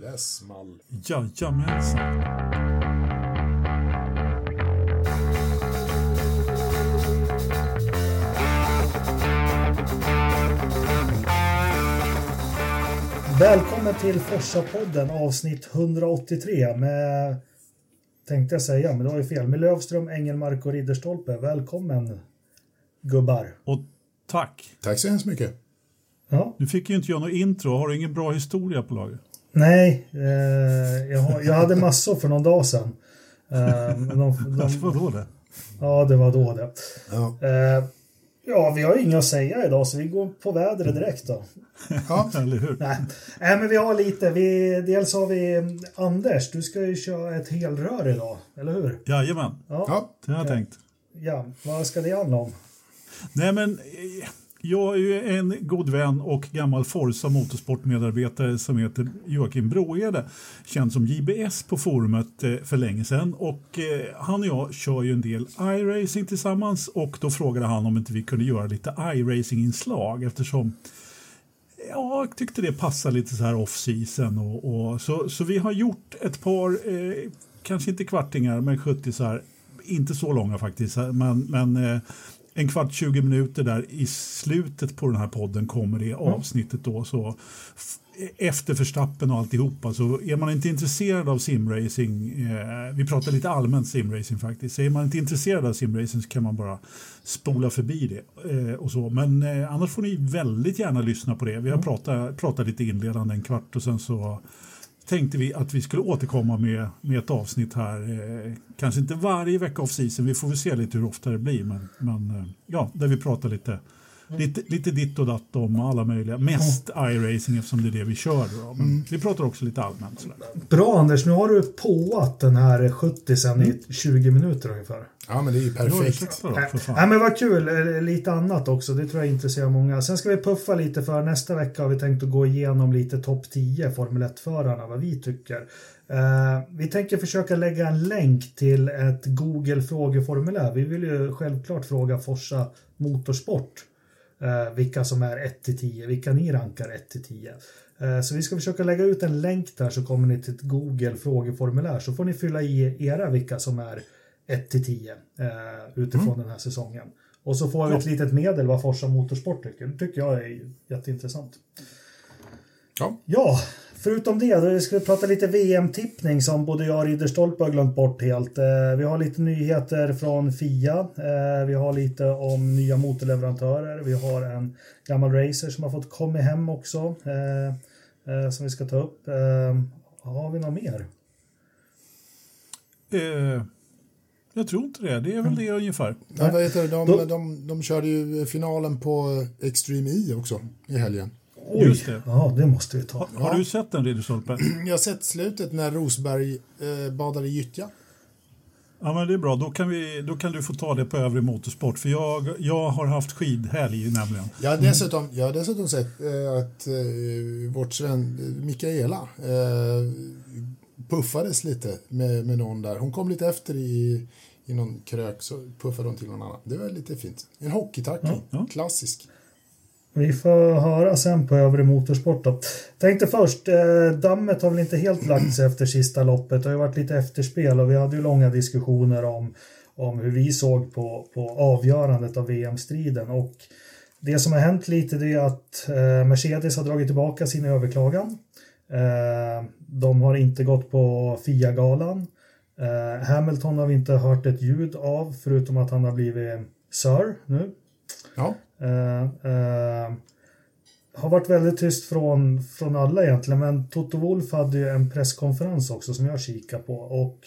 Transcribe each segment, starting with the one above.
det small. Jajamensan. Välkommen till Forsa-podden avsnitt 183 med, tänkte jag säga, men det var ju fel, med Lövström, Engelmark och Ridderstolpe. Välkommen gubbar. Och tack. Tack så hemskt mycket. Ja. Du fick ju inte göra något intro. Har du ingen bra historia på lager? Nej, eh, jag, jag hade massor för någon dag sedan. Eh, de, de, Alltså, vadå det? ja, det var då det. Ja. Eh, ja, vi har ju inget att säga idag så vi går på vädret direkt då. Ja. Eller hur? Nej, Nej men vi har lite. Vi, dels har vi mm, Anders, du ska ju köra ett helrör idag, eller hur? Jajamän, Ja. ja. det har jag tänkt. ja. Vad ska det handla om? Nej, men eh, jag är en god vän och gammal Forza motorsportmedarbetare som heter Joakim Broede, känd som JBS på forumet eh, för länge sedan. Och eh, han och jag kör ju en del iRacing tillsammans och då frågade han om inte vi kunde göra lite iRacing-inslag eftersom Ja, jag tyckte det passade lite så här off-season. Och, och, så, så vi har gjort ett par, eh, kanske inte kvartingar, men 70 så här, inte så långa faktiskt, men, men eh, en kvart, 20 minuter där i slutet på den här podden kommer det avsnittet då. Så efter förstappen och alltihopa så är man inte intresserad av simracing, eh, vi pratar lite allmänt simracing faktiskt, så är man inte intresserad av simracing så kan man bara spola förbi det. Eh, och så. Men eh, annars får ni väldigt gärna lyssna på det. Vi har pratat, pratat lite inledande en kvart och sen så tänkte vi att vi skulle återkomma med, med ett avsnitt här. Eh, kanske inte varje vecka off season, vi får väl se lite hur ofta det blir. Men, men eh, ja, där vi pratar lite, lite, lite ditt och datt om alla möjliga. Mest iRacing eftersom det är det vi kör. Då. Men vi pratar också lite allmänt. Sådär. Bra Anders, nu har du påat den här 70 sen i 20 minuter ungefär. ja, men det är ju Ja, perfekt. fan. men vad kul, Eh, lite annat också, det tror jag intresserar många. Sen ska vi puffa lite för nästa vecka har vi tänkt att gå igenom lite topp 10 Formel 1-förarna, vad vi tycker. Eh, vi tänker försöka lägga en länk till ett Google frågeformulär. Vi vill ju självklart fråga Forsa Motorsport vilka som är 1 till 10, vilka ni rankar 1 till 10. Eh, Så vi ska försöka lägga ut en länk där så kommer ni till ett Google frågeformulär så får ni fylla i era vilka som är 1 till 10 eh, utifrån den här säsongen. Och så får vi ett litet medel vad Forsa Motorsport tycker. Det tycker jag är jätteintressant. Ja. Ja, förutom det, då ska vi prata lite VM-tippning som både jag och Ridderstolpe har glömt bort helt. Eh, Vi har lite nyheter från FIA. Eh, Vi har lite om nya motorleverantörer. Vi har en gammal racer som har fått komma hem också. eh, Som vi ska ta upp. Har vi något mer? Eh, jag tror inte det, det är väl det ungefär. Ja, heter det? De, Då- de, de körde ju finalen på Extreme E också i helgen. Just det. Ja, det måste vi ta. Har, har du sett den Ridderstolpe? Jag har sett slutet när Rosberg eh, badade i gyttja. Ja, men det är bra. Då kan, vi, då kan du få ta det på övrig motorsport. För jag, jag har haft skidhelg nämligen. Jag har dessutom, jag har dessutom sett eh, att eh, vårt Sven, Mikaela eh, puffades lite med, med någon där. Hon kom lite efter i, i någon krök så puffade hon till någon annan. Det var lite fint. En hockeytackling, Ja, ja. klassisk. Vi får höra sen på övrig motorsport då. Tänkte först, eh, dammet har väl inte helt lagt sig efter sista loppet. Det har ju varit lite efterspel och vi hade ju långa diskussioner om, om hur vi såg på, på avgörandet av VM-striden. Och det som har hänt lite det är att eh, Mercedes har dragit tillbaka sin överklagan. Eh, de har inte gått på FIA-galan. Eh, Hamilton har vi inte hört ett ljud av förutom att han har blivit Sir nu. Ja, Eh, eh, har varit väldigt tyst från, från alla egentligen, men Toto Wolf hade ju en presskonferens också som jag kikar på. Och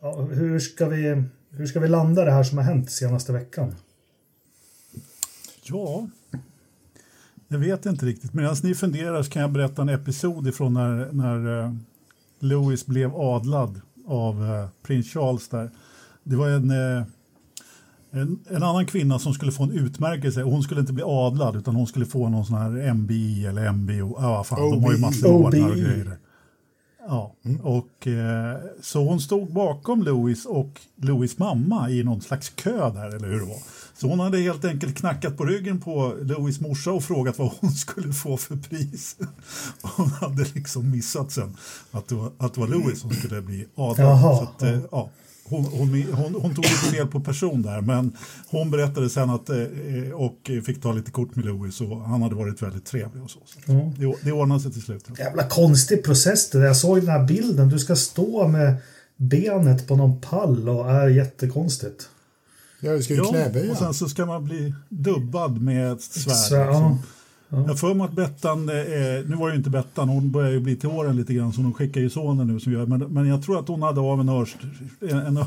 ja, hur, ska vi, hur ska vi landa det här som har hänt senaste veckan? Ja, jag vet inte riktigt. Medan ni funderar så kan jag berätta en episod ifrån när, när eh, Louis blev adlad av prins Charles där. Det var en, en, en annan kvinna som skulle få en utmärkelse och hon skulle inte bli adlad utan hon skulle få någon sån här MBI eller MBO. Vad fan, de har ju OBI. massor av ordnar och OBI. grejer. Ja, och eh, så hon stod bakom Louis och Louis mamma i någon slags kö där, eller hur det var. Så hon hade helt enkelt knackat på ryggen på Louis morsa och frågat vad hon skulle få för pris. Hon hade liksom missat sen att det var, att det var Louis som skulle bli adlad. Jaha. Så att, eh, ja, hon, hon, hon, hon tog lite fel på person där, men hon berättade sen att eh, och fick ta lite kort med Louis och han hade varit väldigt trevlig och så. så Mm. det, det ordnade sig till slut. Jävla konstig process det där. Jag såg den här bilden. Du ska stå med benet på någon pall och är jättekonstigt. Ja, du ska ju Ja, knäböja. och sen så ska man bli dubbad med ett svärd. Så, ja. Liksom. Jag för mig att Bettan, eh, nu var det ju inte Bettan, hon börjar ju bli till åren lite grann så hon skickar ju sonen nu som gör, men, men jag tror att hon hade av en örs, en, en,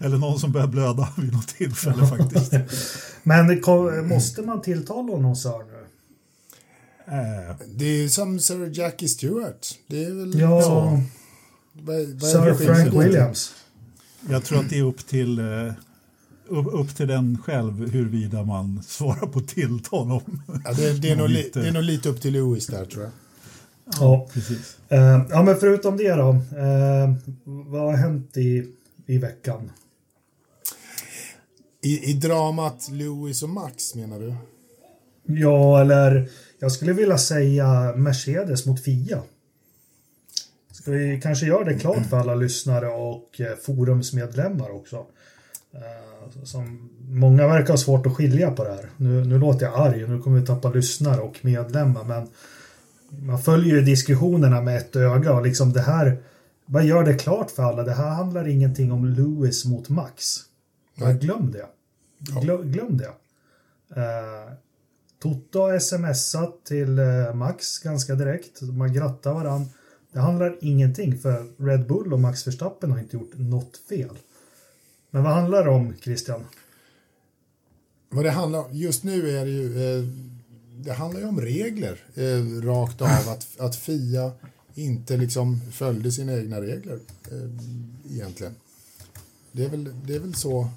eller någon som började blöda vid något tillfälle faktiskt. Men kom, måste man tilltala honom Sir nu? Eh, Det är ju som Sir Jackie Stewart. Det är väl Ja, så. Vad, vad är Sir det Frank? Williams. jag tror att det är upp till, eh, upp, upp till den själv huruvida man svarar på tilltal om. Ja, det, det, är nog li, Lite. det är nog lite upp till Lewis där tror jag. Ja. Precis. Eh, ja, men förutom det då. Eh, vad har hänt i, i veckan? I, I dramat Lewis och Max menar du? Ja, eller jag skulle vilja säga Mercedes mot Fia. Ska vi kanske göra det klart för alla lyssnare och eh, forumsmedlemmar också? Eh, Som många verkar ha svårt att skilja på det här. Nu, nu låter jag arg, nu kommer vi tappa lyssnare och medlemmar, men man följer ju diskussionerna med ett öga och liksom det här, vad gör det klart för alla? Det här handlar ingenting om Lewis mot Max. Glöm det. Glöm, glöm det. Eh, Toto har smsat till eh, Max ganska direkt. Man grattar varann. Det handlar ingenting för Red Bull och Max Verstappen har inte gjort något fel. Men vad handlar det om, Christian? Vad det handlar om, just nu är det ju, eh, det handlar ju om regler eh, rakt av. Att, att Fia inte liksom följde sina egna regler eh, egentligen. Det är, väl, det är väl så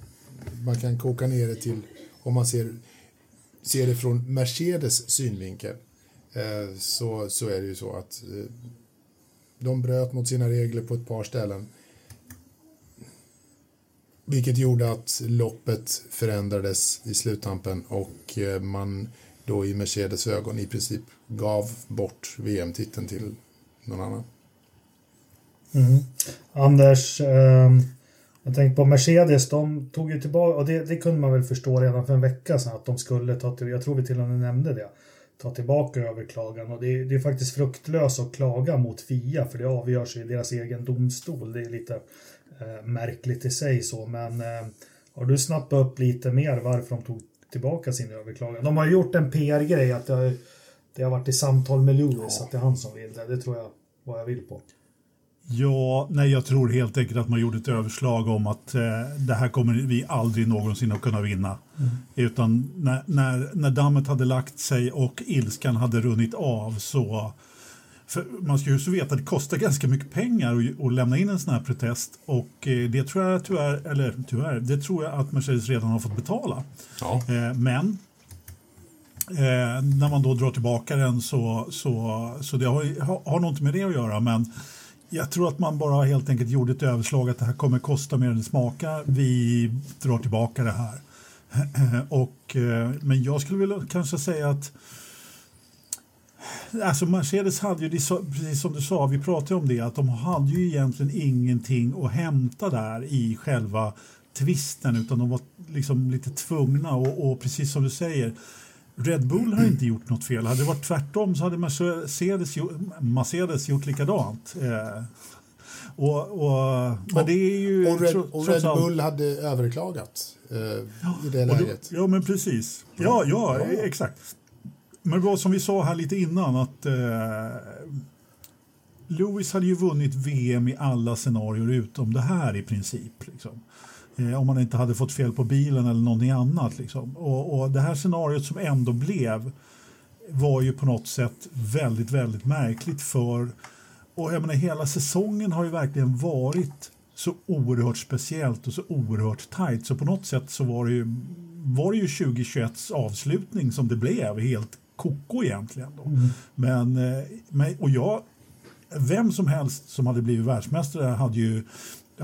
man kan koka ner det till om man ser, ser det från Mercedes synvinkel. Eh, så, så är det ju så att eh, de bröt mot sina regler på ett par ställen. Vilket gjorde att loppet förändrades i sluttampen och eh, man då i Mercedes ögon i princip gav bort VM-titeln till någon annan. Mm. Anders, eh, jag tänkte på Mercedes, de tog ju tillbaka, och det, det kunde man väl förstå redan för en vecka sedan att de skulle ta till, jag tror vi till och med nämnde det, ta tillbaka överklagan och det, det är faktiskt fruktlöst att klaga mot FIA för det avgörs i deras egen domstol. Det är lite märkligt i sig så, men eh, har du snappat upp lite mer varför de tog tillbaka sin överklagan? De har gjort en PR-grej att det har, det har varit i samtal med Lewis, att det är han som vill det. Det tror jag vad jag vill på. Ja, nej, jag tror helt enkelt att man gjorde ett överslag om att eh, det här kommer vi aldrig någonsin att kunna vinna. Utan när, när, när dammet hade lagt sig och ilskan hade runnit av så... För man ska ju så veta att det kostar ganska mycket pengar att, att lämna in en sån här protest och eh, det tror jag tyvärr, eller tyvärr, det tror jag att Mercedes redan har fått betala. Ja. Eh, men eh, när man då drar tillbaka den så, så, så det har, har, har inte med det att göra. Men jag tror att man bara helt enkelt gjorde ett överslag att det här kommer kosta mer än det smakar. Vi drar tillbaka det här. Och, eh, men jag skulle vilja kanske säga att Alltså Mercedes hade ju, precis som du sa, vi pratade om det, att de hade ju egentligen ingenting att hämta där i själva tvisten utan de var liksom lite tvungna och, och precis som du säger Red Bull har inte gjort något fel. Hade det varit tvärtom så hade Mercedes, gjort- Mercedes gjort likadant. Eh, och, och, men det är ju... Och Red, och Red Bull hade överklagat eh, i det och då- läget. Ja, men precis. Ja, ja, Ja. exakt. Men vad som vi sa här lite innan att eh, Lewis hade ju vunnit VM i alla scenarier utom det här i princip. Liksom. Eh, om man inte hade fått fel på bilen eller någonting annat. Liksom. Och, och det här scenariot som ändå blev var ju på något sätt väldigt, väldigt märkligt för och jag menar, hela säsongen har ju verkligen varit så oerhört speciellt och så oerhört tajt så på något sätt så var det ju, var det ju 2021 avslutning som det blev helt koko egentligen. Då. Men, eh, men, och jag, vem som helst som hade blivit världsmästare hade ju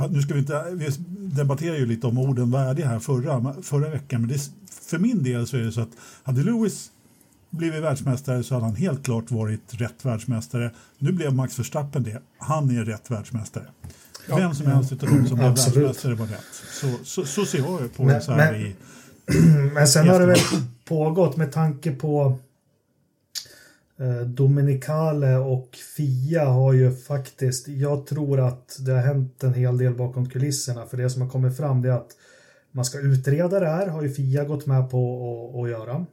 nu ska vi inte, vi debatterade ju lite om orden värde här förra, förra veckan, men det, för min del så är det så att hade Lewis blivit världsmästare så hade han helt klart varit rätt världsmästare. Nu blev Max Verstappen det. Han är rätt världsmästare. Ja, Vem som helst av de som blev världsmästare var rätt. Så, så, så ser jag på det så här men, i... Men sen har det väl pågått med tanke på Dominicale och Fia har ju faktiskt, jag tror att det har hänt en hel del bakom kulisserna för det som har kommit fram det är att man ska utreda det här, har ju Fia gått med på att göra.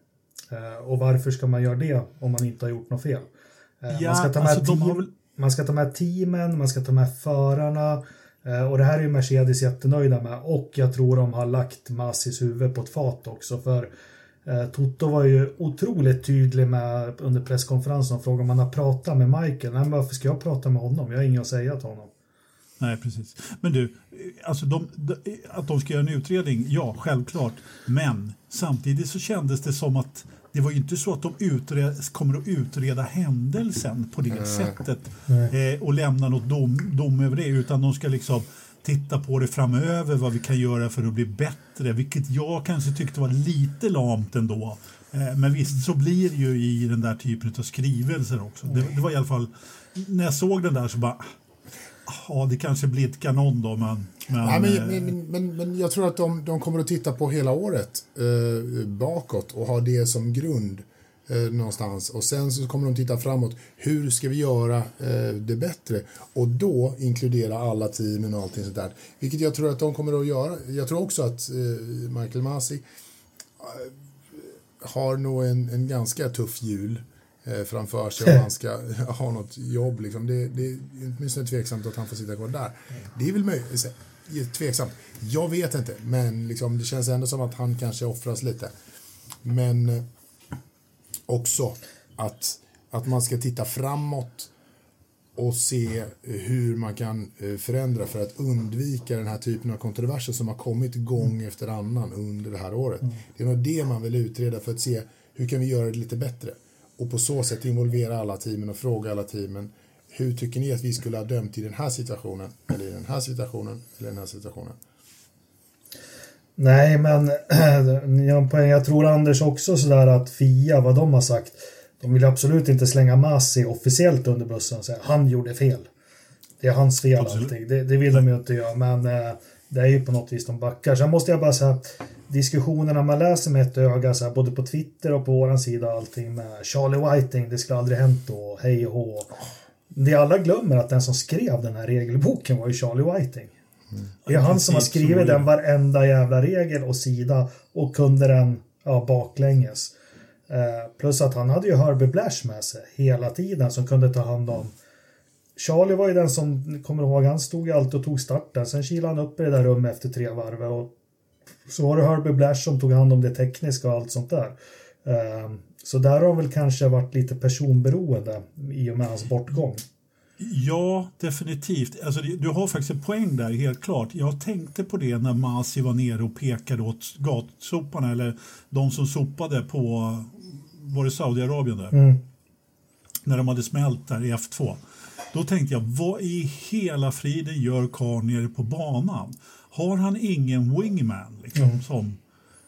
Eh, och varför ska man göra det om man inte har gjort något fel? Eh, ja, man, ska ta med alltså, team, väl... man ska ta med teamen, man ska ta med förarna. Eh, och det här är ju Mercedes jättenöjda med. Och jag tror de har lagt Massis huvud på ett fat också. För Toto var ju otroligt tydlig med under presskonferensen och frågade om man har pratat med Michael. Nej, men varför ska jag prata med honom? Jag har inget att säga till honom. Nej, precis. Men du, alltså de, de, att de ska göra en utredning, ja, självklart. Men samtidigt så kändes det som att det var ju inte så att de utred, kommer att utreda händelsen på det mm. sättet eh, och lämna något dom, dom över det, utan de ska liksom titta på det framöver, vad vi kan göra för att bli bättre, vilket jag kanske tyckte var lite lamt ändå. Eh, men visst, så blir det ju i den där typen av skrivelser också. Det, det var i alla fall, när jag såg den där så bara Ja, det kanske blir ett kanon då, men... Men, ja, men, men, men, men, jag tror att de, de kommer att titta på hela året eh, bakåt och ha det som grund eh, någonstans. Och sen så kommer de titta framåt. Hur ska vi göra eh, det bättre? Och då inkludera alla teamen och allting sånt där. Vilket jag tror att de kommer att göra. Jag tror också att eh, Michael Masi eh, har nog en, en ganska tuff jul Eh, framför sig om han ska ha något jobb. Liksom. Det, det är åtminstone tveksamt att han får sitta kvar där. Det är väl möjligt. Tveksamt. Jag vet inte, men liksom, det känns ändå som att han kanske offras lite. Men eh, också att, att man ska titta framåt och se hur man kan eh, förändra för att undvika den här typen av kontroverser som har kommit gång efter annan under det här året. Mm. Det är nog det man vill utreda för att se hur kan vi göra det lite bättre och på så sätt involvera alla teamen och fråga alla teamen hur tycker ni att vi skulle ha dömt i den här situationen eller i den här situationen eller den här situationen? Nej, men jag tror Anders också sådär att Fia, vad de har sagt, de vill absolut inte slänga Masi officiellt under bussen och säga han gjorde fel. Det är hans fel allting. Det, det, vill de ju inte göra, men eh, det är ju på något vis de backar. Sen måste jag bara säga diskussionerna man läser med ett öga, så här, både på Twitter och på våran sida allting med Charlie Whiting, det skulle aldrig hänt då, hej och hå. Det alla glömmer att den som skrev den här regelboken var ju Charlie Whiting. Det är han som har skrivit den varenda jävla regel och sida och kunde den ja, baklänges. Eh, plus att han hade ju Herbie Blash med sig hela tiden som kunde ta hand om Charlie var ju den som, kommer ihåg, han stod ju alltid och tog starten. Sen kilade han upp i det där rummet efter tre varv och så var det Herbie Blash som tog hand om det tekniska och allt sånt där. Ehm, så där har väl kanske varit lite personberoende i och med hans bortgång. Ja, definitivt. Alltså, du har faktiskt en poäng där, helt klart. Jag tänkte på det när Masi var nere och pekade åt gatsoparna, eller de som sopade på, var det Saudiarabien där? Mm. När de hade smält där i F2. Då tänkte jag, vad i hela friden gör karln nere på banan? Har han ingen wingman? Liksom, mm. som,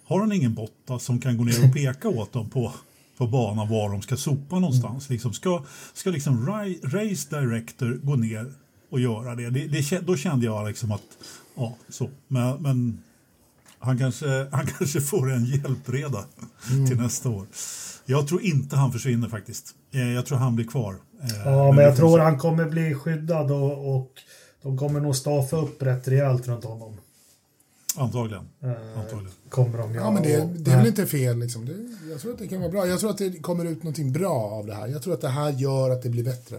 har han ingen botta som kan gå ner och peka åt dem på, på banan var de ska sopa någonstans? Mm. Liksom, ska ska liksom race director gå ner och göra det? det, det då kände jag liksom att, ja, så. Men, men han, kanske, han kanske får en hjälpreda mm. till nästa år. Jag tror inte han försvinner faktiskt. Eh, jag tror han blir kvar. Eh, ja, men jag tror han kommer bli skyddad och, och de kommer nog staffa upp rätt rejält runt honom. Antagligen. Eh, Antagligen. Kommer de, ja. ja men det, det är väl inte fel. Liksom. Det, jag tror att det kan vara bra. Jag tror att det kommer ut någonting bra av det här. Jag tror att det här gör att det blir bättre.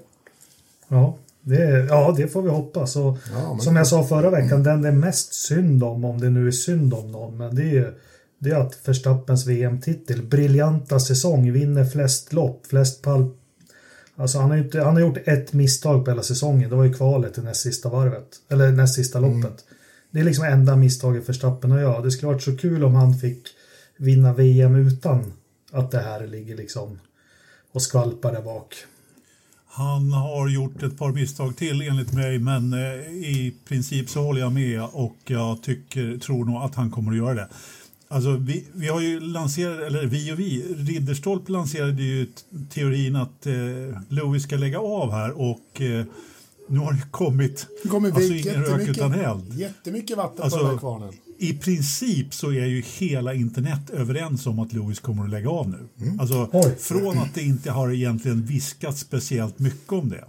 Ja, det, ja, det får vi hoppas. Och, ja, som jag sa förra veckan, den det är mest synd om, om det nu är synd om någon, men det är det är att Verstappens VM-titel, briljanta säsong, vinner flest lopp, flest pall. Alltså han har, inte, han har gjort ett misstag på hela säsongen, det var ju kvalet i näst sista varvet, eller näst sista loppet. Mm. Det är liksom enda misstaget för Stappen och jag. Det skulle varit så kul om han fick vinna VM utan att det här ligger liksom och skvalpar där bak. Han har gjort ett par misstag till enligt mig, men eh, i princip så håller jag med och jag tycker, tror nog att han kommer att göra det. Alltså, vi, vi har ju lanserat, eller vi och vi, Ridderstolpe lanserade ju teorin att eh, Lewis ska lägga av här och eh, nu har det kommit Det kommer alltså, ingen rök utan eld. jättemycket vatten Alltså, på den här kvarnen. I princip så är ju hela internet överens om att Lewis kommer att lägga av nu. Alltså, Oj. från att det inte har egentligen viskats speciellt mycket om det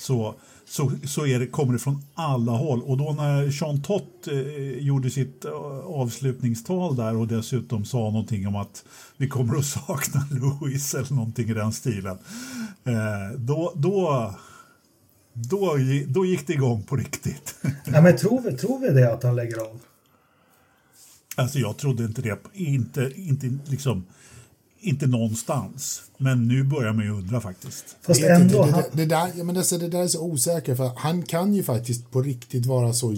så, så, så är det, kommer det från alla håll. Och då när Sean Tott eh, gjorde sitt eh, avslutningstal där och dessutom sa någonting om att vi kommer att sakna Lewis eller någonting i den stilen. Eh, då, då, då, då gick det igång på riktigt. Ja, men tror vi, tror vi det att han lägger av? Alltså jag trodde inte det, inte, inte, liksom, inte någonstans. Men nu börjar man ju undra faktiskt. Fast ändå, det, det, det, där, ja, men det, det där är så osäkert för han kan ju faktiskt på riktigt vara så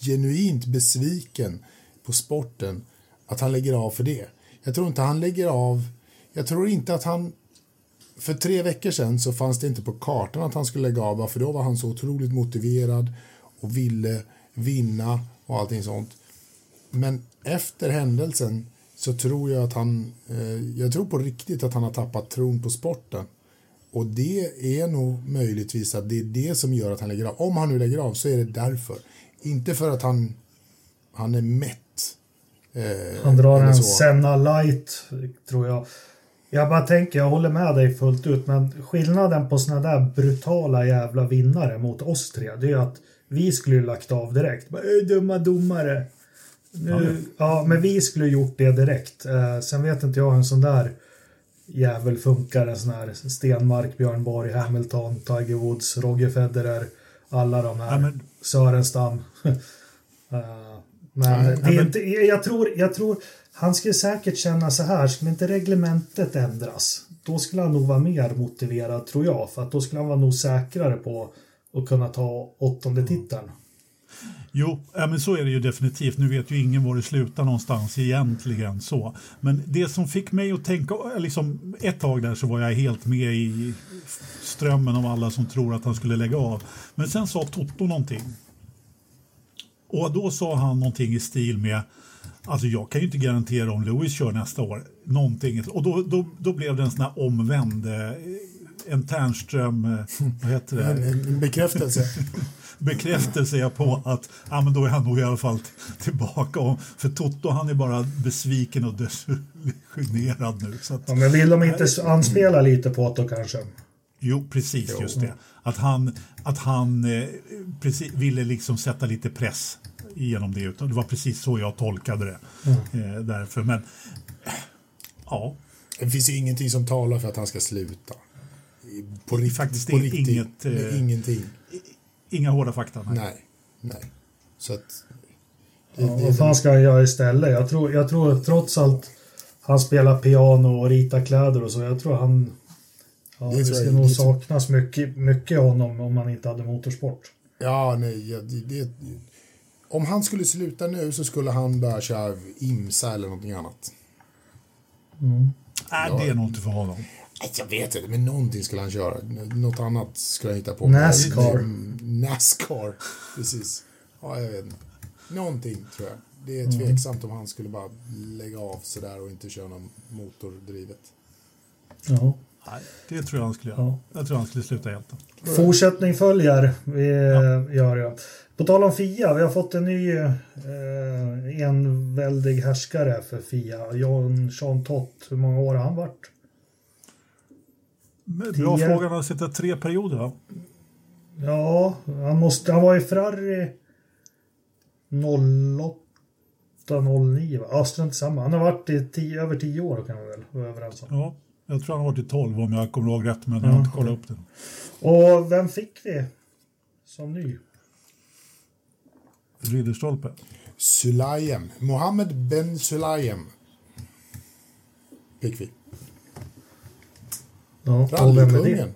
genuint besviken på sporten att han lägger av för det. Jag tror inte han lägger av. Jag tror inte att han för tre veckor sedan så fanns det inte på kartan att han skulle lägga av för då var han så otroligt motiverad och ville vinna och allting sånt. Men efter händelsen så tror jag att han, eh, jag tror på riktigt att han har tappat tron på sporten. Och det är nog möjligtvis att det är det som gör att han lägger av. Om han nu lägger av så är det därför. Inte för att han, han är mätt. Eh, han drar en. Senna light, tror jag. Jag bara tänker, jag håller med dig fullt ut, men skillnaden på såna där brutala jävla vinnare mot oss tre, det är att vi skulle ju lagt av direkt. Bara, "Äh, Dumma domare. Nu, ja, men vi skulle gjort det direkt. Eh, sen vet inte jag hur en sån där jävel funkar. En sån här Stenmark, Björn Borg, Hamilton, Tiger Woods, Roger Federer. Alla de här. Ja, men- Sörenstam. Eh, men Nej, det är men- inte, jag, tror, jag tror han skulle säkert känna så här, skulle inte reglementet ändras, då skulle han nog vara mer motiverad tror jag, för att då skulle han vara nog säkrare på att kunna ta åttonde titeln. Jo, ja, men så är det ju definitivt. Nu vet ju ingen var det slutar någonstans egentligen. så. Men det som fick mig att tänka, liksom, ett tag där så var jag helt med i strömmen av alla som tror att han skulle lägga av. Men sen sa Toto någonting. Och då sa han någonting i stil med Alltså jag kan ju inte garantera om Lewis kör nästa år. Någonting. Och då, då, då blev det en sån här omvänd, eh, en Ternström, eh, vad heter det? En, en bekräftelse. bekräftelse på att ja, men då är han nog i alla fall tillbaka. För Toto han är bara besviken och desillusionerad nu. Så att, Ja, men vill de inte anspela lite på det kanske? jo, precis just det. Att han, att han eh, precis, ville liksom sätta lite press genom det. Utan Det var precis så jag tolkade det. Eh, därför. Men ja, Det finns ju ingenting som talar för att han ska sluta. På riktigt. Faktiskt på riktigt. inget, eh, ingenting. inga hårda fakta. Nej. Nej. Nej. Så att... Det, Ja, det, vad fan ska han göra istället? Jag tror, jag tror trots allt han spelar piano och ritar kläder och så. Jag tror han... Ja, Det det, jag- nog saknas mycket, mycket honom om man inte hade motorsport. Ja, nej. ja, Det, det, om han skulle sluta nu så skulle han börja köra IMSA eller någonting annat. Nej, det är nog inte för honom. Jag vet inte, men någonting skulle han köra. Något annat skulle han hitta på. Nascar. Mm, Nascar, precis. Ja, jag vet inte. Någonting tror jag. Det är tveksamt om han skulle bara lägga av sådär och inte köra någon motordrivet. Ja. Nej, det tror jag han skulle göra. Ja. Jag tror han skulle sluta helt. Fortsättning följer. Vi gör det. På tal om Fia, vi har fått en ny eh, enväldig härskare för Fia. John Sean Tott. Hur många år har han varit? Bra Tio. fråga, han har suttit tre perioder va? Ja, han, måste, han var i Ferrari 08, 09 va? Ja, strunt samma. Han har varit i tio, över tio år kan vi väl vara överens om. Ja, jag tror han har varit i 12 om jag kommer ihåg rätt, men jag har inte kollat upp det. Och vem fick vi som ny? Ridderstolpe. Sulayem. Mohammed Ben Sulayem. Fick vi. Ja, och vem är det? Rallykungen.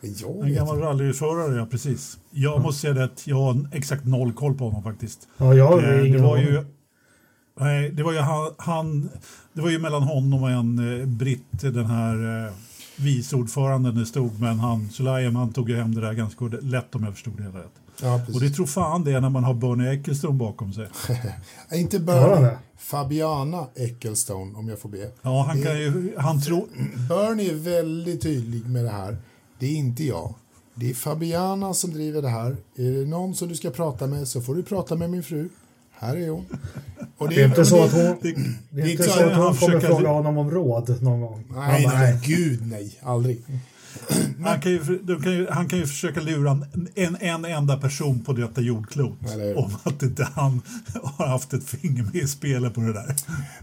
Jag En gammal rallyförare, ja precis. Jag måste säga att jag har exakt noll koll på honom faktiskt. Ja, jag har Eh, det ingen var ju... Nej, det var ju han, han... Det var ju mellan honom och en eh, britt, den här... Eh, vice ordföranden det stod, men han, Sulayem, han tog ju hem det där ganska lätt om jag förstod det hela rätt. Ja, Och det tror fan det är när man har Bernie Ecclestone bakom sig. Inte Ja, Bernie, det. Fabiana Ecclestone om jag får be. Ja, han kan ju, han tror, Bernie är väldigt tydlig med det här. Det är inte jag. Det är Fabiana som driver det här. Är det någon som du ska prata med så får du prata med min fru. Här är hon. Och Det är inte så att hon, det, det är inte så att hon han kommer försöker- fråga honom om råd någon gång. Nej, nej, gud nej. Aldrig. Han, kan ju, kan ju, han kan ju försöka lura en, en, en enda person på detta jordklot Eller om att inte han har haft ett finger med i spelet på det där.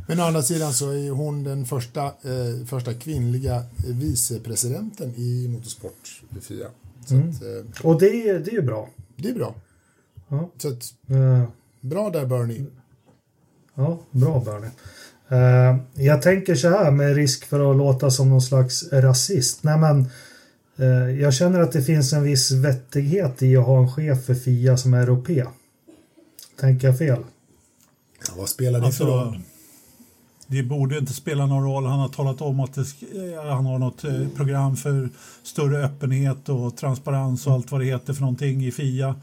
Men å andra sidan så är hon den första, eh, första kvinnliga vicepresidenten i motorsport FIA. Mm. att, eh, Och det, är- det är ju bra. det är bra. Ja. Så att, Eh, bra där Bernie. Ja, bra Bernie. Eh, jag tänker så här med risk för att låta som någon slags rasist. Nej, men, eh, jag känner att det finns en viss vettighet i att ha en chef för Fia som är europé. Tänker jag fel? Ja, vad spelar det för Alltså, roll? det borde inte spela någon roll. Han har talat om att eh, han har något program för större öppenhet och transparens och allt vad det heter för någonting i FIA.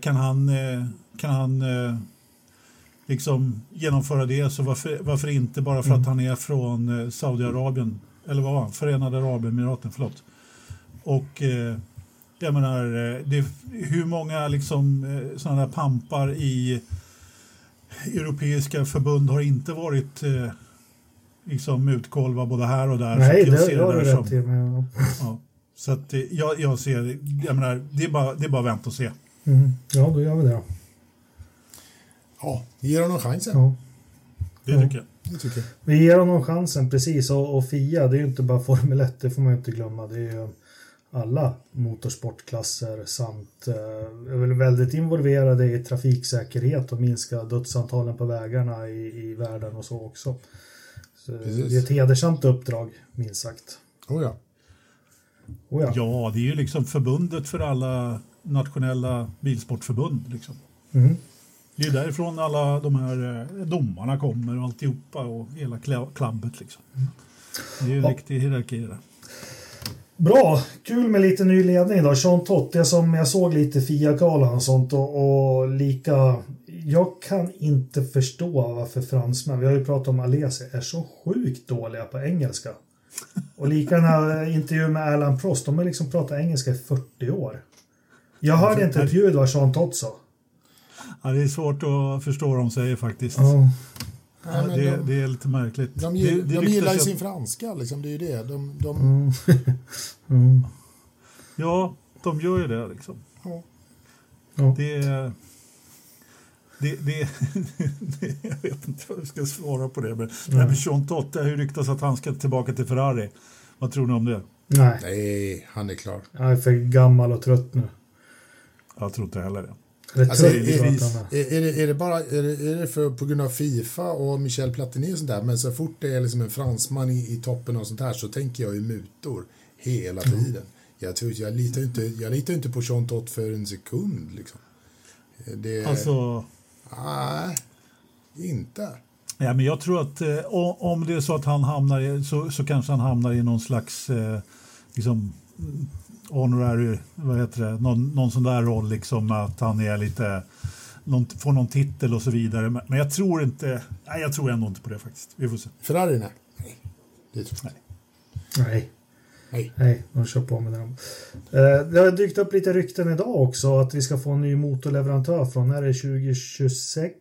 Kan han, kan han liksom genomföra det så varför, varför inte bara för att han är från eh, Saudiarabien eller vad var han? Förenade Arabemiraten, förlåt. Och eh, jag menar, eh, det, hur många liksom eh, sådana där pampar i europeiska förbund har inte varit eh, liksom utkolva både här och där. Nej, så jag det ser har du där. Men, ja. Så att jag, jag ser, jag menar, det är bara, det är bara att vänta och se. mm, ja, då gör vi det. Ja, ge honom chansen. Ja. Det Ja. tycker jag. Det tycker jag. Vi ger honom chansen, precis. Och, och Fia, det är ju inte bara Formel 1, det får man ju inte glömma. Det är ju alla motorsportklasser samt eh, är väl väldigt involverade i trafiksäkerhet och minska dödsantalen på vägarna i, i världen och så också. Så det är ett hedersamt uppdrag, minst sagt. Oh, ja. Oh, ja. Ja, det är ju liksom förbundet för alla nationella bilsportförbund. Liksom. Mm. Det är därifrån alla de här eh, domarna kommer och alltihopa och hela kla- klabbet. Liksom. Det är en Ja. riktig hierarki det där. Bra, kul med lite ny ledning då. Sean Tott, jag, som jag såg lite Fia-galan och sånt och, och lika... Jag kan inte förstå varför fransmän, vi har ju pratat om Alesi, är så sjukt dåliga på engelska. Och lika den här intervjun med Alan Prost, de har liksom pratat engelska i 40 år. Jag hörde inte ett ljud vad Sean Tott sa. Ja, det är svårt att förstå vad de säger faktiskt. Ja. Nej, Ja, men det, de, det är lite märkligt. de, det, gill, det de gillar ju sin franska, liksom. det är ju det. De, de, Mm. Mm. Ja, de gör ju det. Liksom. ja. Ja. Det, är- det, det, jag vet inte vad jag ska svara på det. Men här med Sean Tott, det har ju ryktats att han ska tillbaka till Ferrari. Vad tror ni om det? Nej, Nej, han är klar. jag är för gammal och trött nu. Jag tror inte heller det. Alltså, är, jag är, det, är det bara är det, är det för, på grund av Fifa och Michel Platini och sånt där, men så fort det är liksom en fransman i, i toppen och sånt här så tänker jag ju mutor hela tiden. Jag, tror, jag, litar inte, jag litar inte på Jean Tott för en sekund. Liksom. Det, Alltså, Nej, inte. ja, men jag tror att eh, om det är så att han hamnar i, så, så kanske han hamnar i någon slags eh, liksom, mm, honorary, vad heter det, någon, någon sån där roll liksom att han är lite någon, får någon titel och så vidare. Men, men jag tror inte, nej, jag tror ändå inte på det faktiskt. Vi får se. Ferrari, nej. Nej, det tror jag. Nej. Nej. Nej, de kör på med dem. Eh, det har dykt upp lite rykten idag också att vi ska få en ny motorleverantör från, är det 2026?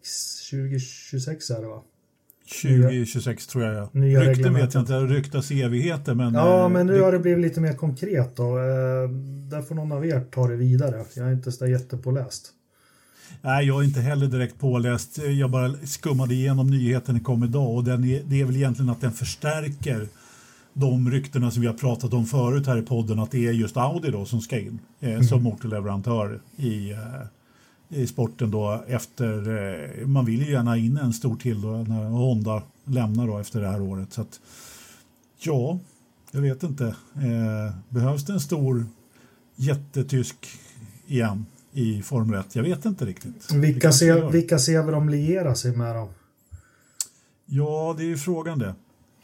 2026 är det va? 2026 tror jag. Ja. Nya Rykten vet jag inte, det i evigheter. Men, Ja, eh, men nu har det blivit lite mer konkret då. Eh, där får någon av er ta det vidare. Jag är inte så jättepåläst. Nej, jag är inte heller direkt påläst. Jag bara skummade igenom nyheten som kom idag och den är, det är väl egentligen att den förstärker de ryktena som vi har pratat om förut här i podden att det är just Audi då som ska in eh, som motorleverantör i, eh, i sporten då efter, eh, man vill ju gärna in en stor till då när Honda lämnar då efter det här året. Så att, ja, jag vet inte. Eh, behövs det en stor jättetysk igen i Formel 1? Jag vet inte riktigt. Vilka ser, vilka ser vi de liera sig med då? Ja, det är ju frågan det.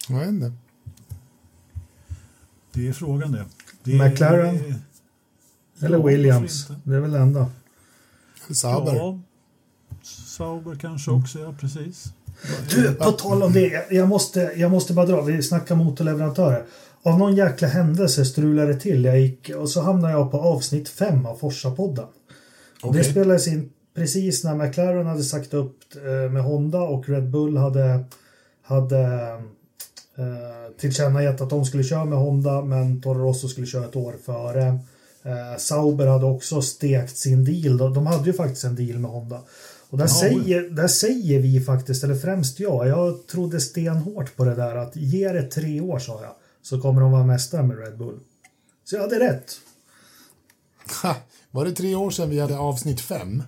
Vet inte. Det är frågan det. det McLaren? Är, Eller ja, Williams. Det är väl det enda. Sauber. Ja, Sauber kanske också, ja precis. Du, på tal om det. jag- måste, jag måste bara dra. Vi snackar motorleverantörer. Av någon jäkla händelse strulade det till. Jag gick, och så hamnade jag på avsnitt 5 av Forsa-podden. Och Det spelades in precis när McLaren hade sagt upp eh, med Honda och Red Bull hade, hade eh, tillkännagett att de skulle köra med Honda men Toro Rosso skulle köra ett år före. Eh, Sauber hade också stekt sin deal. De, de hade ju faktiskt en deal med Honda. Och där, Ja, säger, där säger vi faktiskt, eller främst jag, jag trodde stenhårt på det där att ge det tre år sa jag, så kommer de vara mästare med Red Bull. Så jag hade rätt. Ha, var det tre år sedan vi hade avsnitt fem?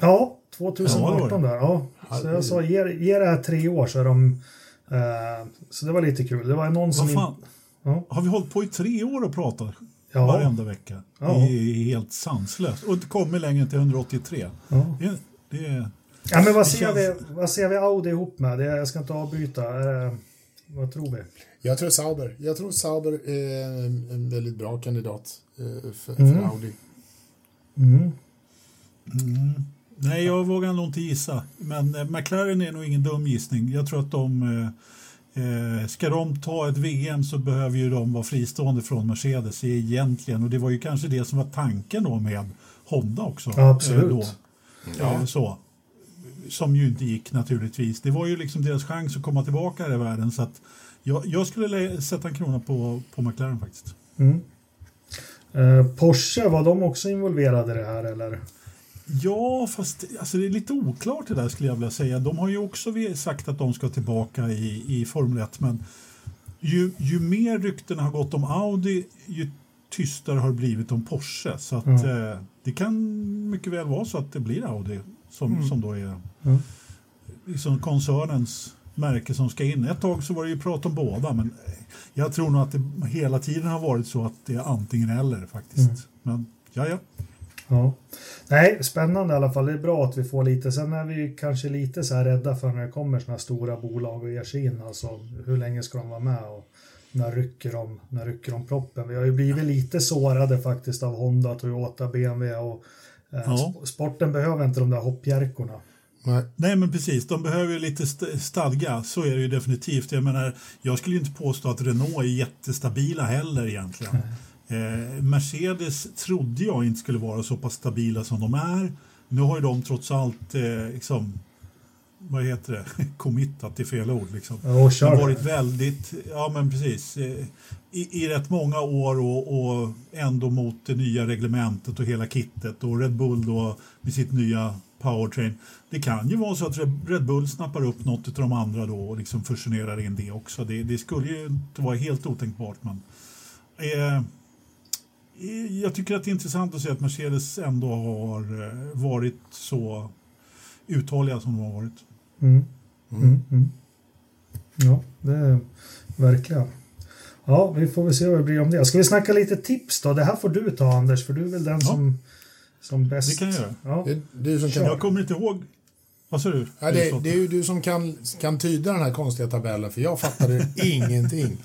Ja, 2018 Ja, det där. Ja. Så jag sa, ge, ge det här tre år så är de... Eh, så det var lite kul. Det var någon som... Fan? Ja. Har vi hållit på i tre år och pratat Ja. varenda vecka? Ja. Det är helt sanslöst. Och det kommer längre än till 183. Ja. Det, det är... Ja, men vad Det ser, känns- vi, vad ser vi Audi ihop med? Det, jag ska inte avbryta. Eh, vad tror vi? Jag tror Sauber. Jag tror Sauber är en, en väldigt bra kandidat eh, för, Mm. för Audi. Mm. Nej, jag vågar nog inte gissa. Men eh, McLaren är nog ingen dum gissning. Jag tror att de... Eh, eh, ska de ta ett VM så behöver ju de vara fristående från Mercedes egentligen. Och det var ju kanske det som var tanken då med Honda också. Ja, absolut. eh, Då. Ja. Så. Som ju inte gick naturligtvis. Det var ju liksom deras chans att komma tillbaka här i världen. Så att jag, jag skulle sätta en krona på, på McLaren faktiskt. Mm. Eh, Porsche, var de också involverade i det här eller? Ja, fast alltså, det är lite oklart det där skulle jag vilja säga. De har ju också sagt att de ska tillbaka i, i Formel 1, men ju, ju mer ryktena har gått om Audi, ju tystare har det blivit om Porsche. Så att, Mm. eh, det kan mycket väl vara så att det blir Audi som, Mm. som då är Mm. liksom koncernens märke som ska in. Ett tag så var det ju prat om båda, men eh, jag tror nog att det hela tiden har varit så att det är antingen eller faktiskt. Mm. Men ja, ja. Ja. Nej, spännande i alla fall. Det är bra att vi får lite. Sen är vi kanske lite så här rädda för när det kommer såna här stora bolag och ger sig in. Alltså, hur länge ska de vara med och när rycker de, när rycker de proppen? Vi har ju blivit lite sårade faktiskt av Honda, Toyota, BMW och eh, Ja. sp- sporten behöver inte de där hoppjerkorna. Nej. Nej men precis, de behöver ju lite st- stadga, så är det ju definitivt. Jag menar, jag skulle ju inte påstå att Renault är jättestabila heller egentligen. Eh, Mercedes trodde jag inte skulle vara så pass stabila som de är. Nu har ju de trots allt, eh, liksom, vad heter det, committat i fel ord. Liksom. Har det. varit väldigt, ja men precis, eh, i, i rätt många år och, och ändå mot det nya reglementet och hela kittet och Red Bull då med sitt nya powertrain. Det kan ju vara så att Red- Bull snappar upp något av de andra då och liksom fusionerar in det också. Det, det skulle ju inte vara helt otänkbart men eh, jag tycker att det är intressant att se att Mercedes ändå har eh, varit så uthålliga som de har varit. Mm. Mm. Mm. Ja, det är verkligen. Ja, vi får väl se vad det blir om det. Ska vi snacka lite tips då? Det här får du ta Anders, för du är väl den Ja. som, som bäst... Det kan jag göra. Ja. Det du som kan, Jag kommer inte ihåg. Vad sa du? ja, det, det är ju du som kan, kan tyda den här konstiga tabellen, för jag fattade ingenting.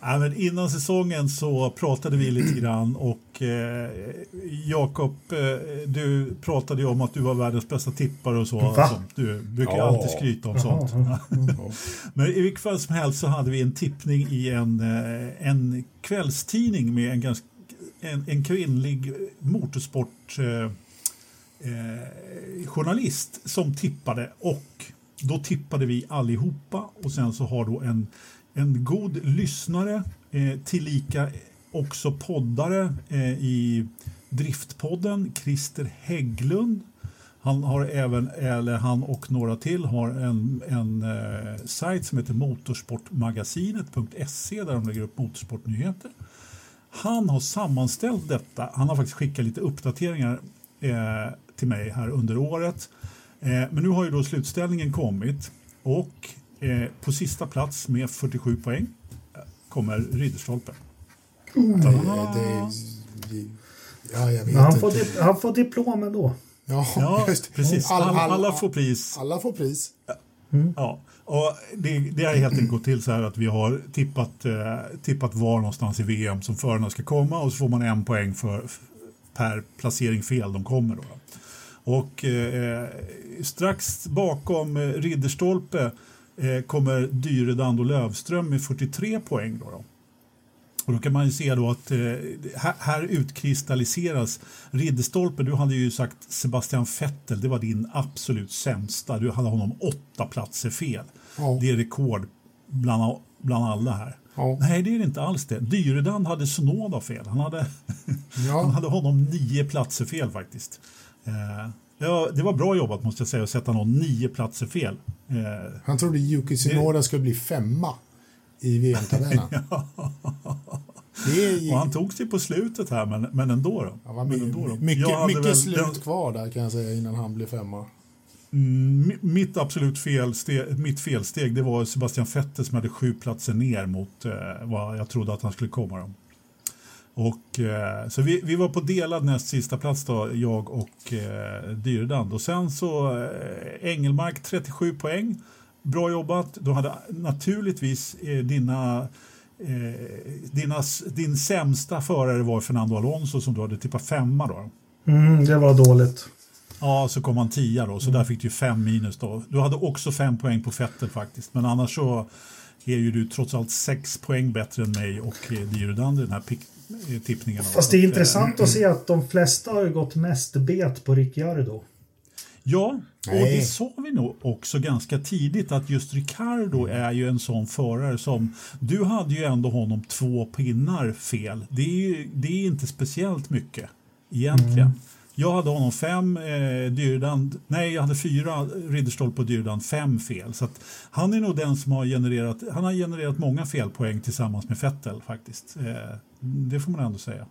Ja, men innan säsongen så pratade vi lite grann och eh, Jakob, eh, du pratade ju om att du var världens bästa tippare och så. Va? Sånt. Du brukar Ja. alltid skryta om Jaha, sånt. Men i vilket fall som helst så hade vi en tippning i en, eh, en kvällstidning med en, ganska, en, en kvinnlig motorsport eh, eh, journalist som tippade och då tippade vi allihopa och sen så har då en, en god lyssnare eh, tillika också poddare eh, i Driftpodden, Christer Hägglund. Han har även, eller han och några till har en, en eh, sajt som heter motorsportmagasinet.se där de lägger upp motorsportnyheter. Han har sammanställt detta. Han har faktiskt skickat lite uppdateringar eh, till mig här under året. Eh, men nu har ju då slutställningen kommit och på sista plats med 47 poäng eh, kommer Ridderstolpe. Det, det, ja, jag vet han, inte. får dip, han får diplom ändå. Ja, Ja, precis. All- Alla, all- alla får pris. Alla får pris. Mm. Ja, och det, det har helt enkelt gått till så här att vi har tippat, eh, tippat var någonstans i VM som förarna ska komma och så får man en poäng för, per placering fel de kommer. Då. Och eh, strax bakom eh, Ridderstolpe eh, kommer Dyredand och Lövström med 43 poäng. Då, då. Och då kan man ju se då att eh, här, utkristalliseras Ridderstolpe. Du hade ju sagt Sebastian Vettel, det var din absolut sämsta. Du hade honom åtta platser fel. Ja. Det är rekord bland, bland alla här. Ja. Nej, det är inte alls det. Dyredand hade Sonoda fel. Han hade, ja. han hade honom nio platser fel faktiskt. Eh, ja, det var bra jobbat måste jag säga att sätta någon nio platser fel. Eh, han trodde Yuki Tsunoda det... skulle bli femma i VM-tabellen. är... Och han tog sig på slutet här, men, men ändå. Då. Ja, men ändå då. Mycket, mycket slut den... kvar där kan jag säga innan han blev femma. Mm, mitt absolut felsteg, mitt felsteg det var Sebastian Vettel som hade sju platser ner mot eh, vad jag trodde att han skulle komma. Då. Och, eh, så vi, vi var på delad näst sista plats då, jag och eh, Dyredand. Och sen så eh, Engelmark 37 poäng. Bra jobbat. Du hade naturligtvis eh, dina Eh, dina, din sämsta förare var Fernando Alonso som du hade tippat femma då. Mm, det var dåligt. Ja, så kom han tia då, så där fick du fem minus då. Du hade också fem poäng på Fettel faktiskt, men annars så är ju du trots allt sex poäng bättre än mig och Dyrudand i den här eh, tippningen. Fast det är intressant att se att de flesta har gått mest bet på Ricciardo. Ja, Nej. och det sa vi nog också ganska tidigt att just Ricardo är ju en sån förare som du hade ju ändå honom två pinnar fel. Det är, ju, det är inte speciellt mycket egentligen. Mm. Jag hade honom fem, eh, Dyrdan, nej jag hade fyra Ridderstolpe och Dyrdan, fem fel. Så han är nog den som har genererat, han har genererat många felpoäng tillsammans med Fettel faktiskt. Eh, det får man ändå säga.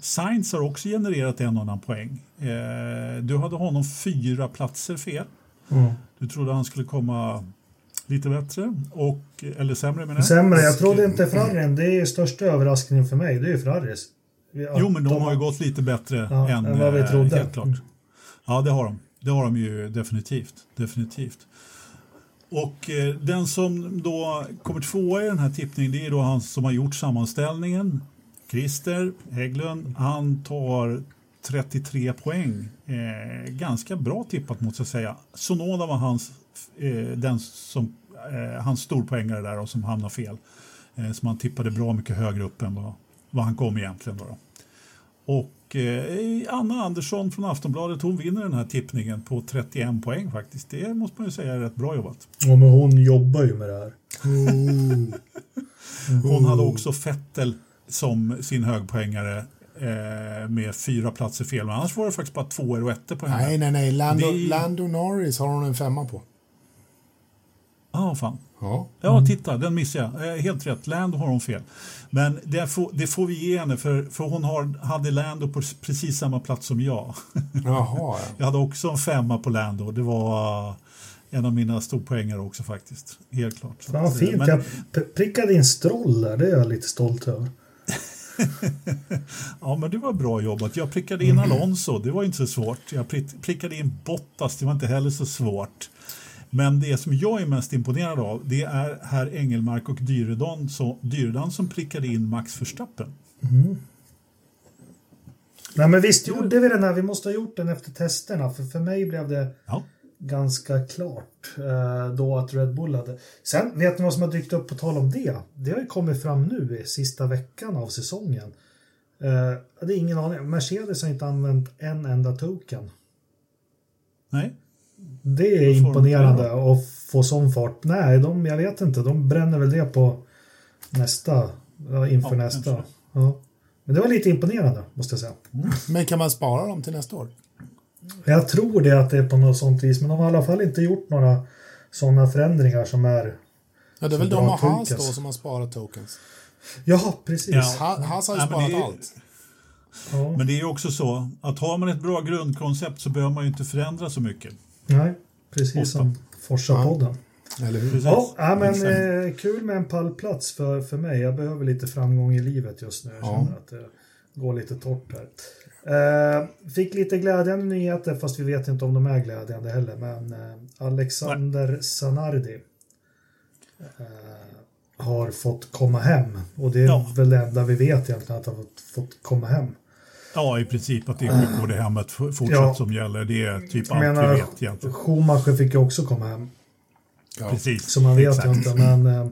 Sainz har också genererat en annan poäng. Eh, du hade honom fyra platser fel. Mm. Du trodde han skulle komma lite bättre, och, eller sämre menar jag. Sämre, jag trodde inte Ferrarin. Det är största överraskningen för mig, det är ju Ferraris. Jo, men de, de har ju gått lite bättre ja, än, än vad vi trodde. Helt klart. Ja, det har de. Det har de ju definitivt. definitivt. Och eh, den som då kommer tvåa i den här tippningen det är då han som har gjort sammanställningen Christer Hägglund, han tar 33 poäng. Eh, ganska bra tippat måste jag säga. Sonoda var hans, eh, den som, eh, hans storpoängare där och som hamnade fel. Eh, som han tippade bra mycket högre upp än vad, vad han kom egentligen. Då, då. Och eh, Anna Andersson från Aftonbladet hon vinner den här tippningen på 31 poäng faktiskt. Det måste man ju säga är rätt bra jobbat. Ja, men hon jobbar ju med det här. hon hade också Fettel som sin högpoängare eh, med fyra platser fel. Men annars var det faktiskt bara tvåor och ettor på henne. Nej, nej, nej. Lando, det... Lando Norris har hon en femma på. Ja, ah, fan. Ja. ja, titta, den missade jag. Eh, helt rätt. Lando har hon fel. Men det får, det får vi ge henne, för, för hon har, hade Lando på precis samma plats som jag. Jaha, ja. Jag hade också en femma på Lando. Det var en av mina storpoängare också faktiskt. Helt klart. Fan, fint. Men, jag prickade in Stroll där. Det är jag lite stolt över. ja, men det var bra jobbat. Jag prickade in mm. Alonso, det var inte så svårt. Jag prickade in Bottas, det var inte heller så svårt. Men det som jag är mest imponerad av det är herr Engelmark och Dyredan, så, Dyredan som prickade in Max Verstappen. Mm. Nej, men visst gjorde vi den här. Vi måste ha gjort den efter testerna. För, för mig blev det ja ganska klart eh, då att Red Bull hade. Sen vet ni vad som har dykt upp på tal om det? Det har ju kommit fram nu i sista veckan av säsongen. Eh, det är ingen aning. Mercedes har inte använt en enda token. Nej. Det är imponerande att få sån fart. Nej, de, jag vet inte. De bränner väl det på nästa, inför ja, nästa. Ja. Men det var lite imponerande måste jag säga. Mm. Men kan man spara dem till nästa år? Jag tror det att det är på något sånt vis, men de har i alla fall inte gjort några sådana förändringar som är Ja, det är väl de och Haas då som har sparat tokens. Ja, precis. Ja. Haas har ju ja, sparat är, allt. Ja. Men det är också så att har man ett bra grundkoncept så behöver man ju inte förändra så mycket. Nej, precis Ofta. som Forsa-podden. Ja. Eller hur? Ja, ja men eh, kul med en pallplats för, för mig. Jag behöver lite framgång i livet just nu. Jag känner att det går lite torrt här. Eh, fick lite glädjande nyheter, fast vi vet inte om de är glädjande heller. Men eh, Alexander Nej. Sanardi eh, har fått komma hem. Och det är ja. väl det enda vi vet egentligen, att han har fått komma hem. Ja, i princip att det är sjukvård i hemmet fortsatt ja. som gäller. Det är typ allt menar, vi vet egentligen. Schumacher fick ju också komma hem. Ja. Precis. Så man vet Exakt. ju inte, men eh,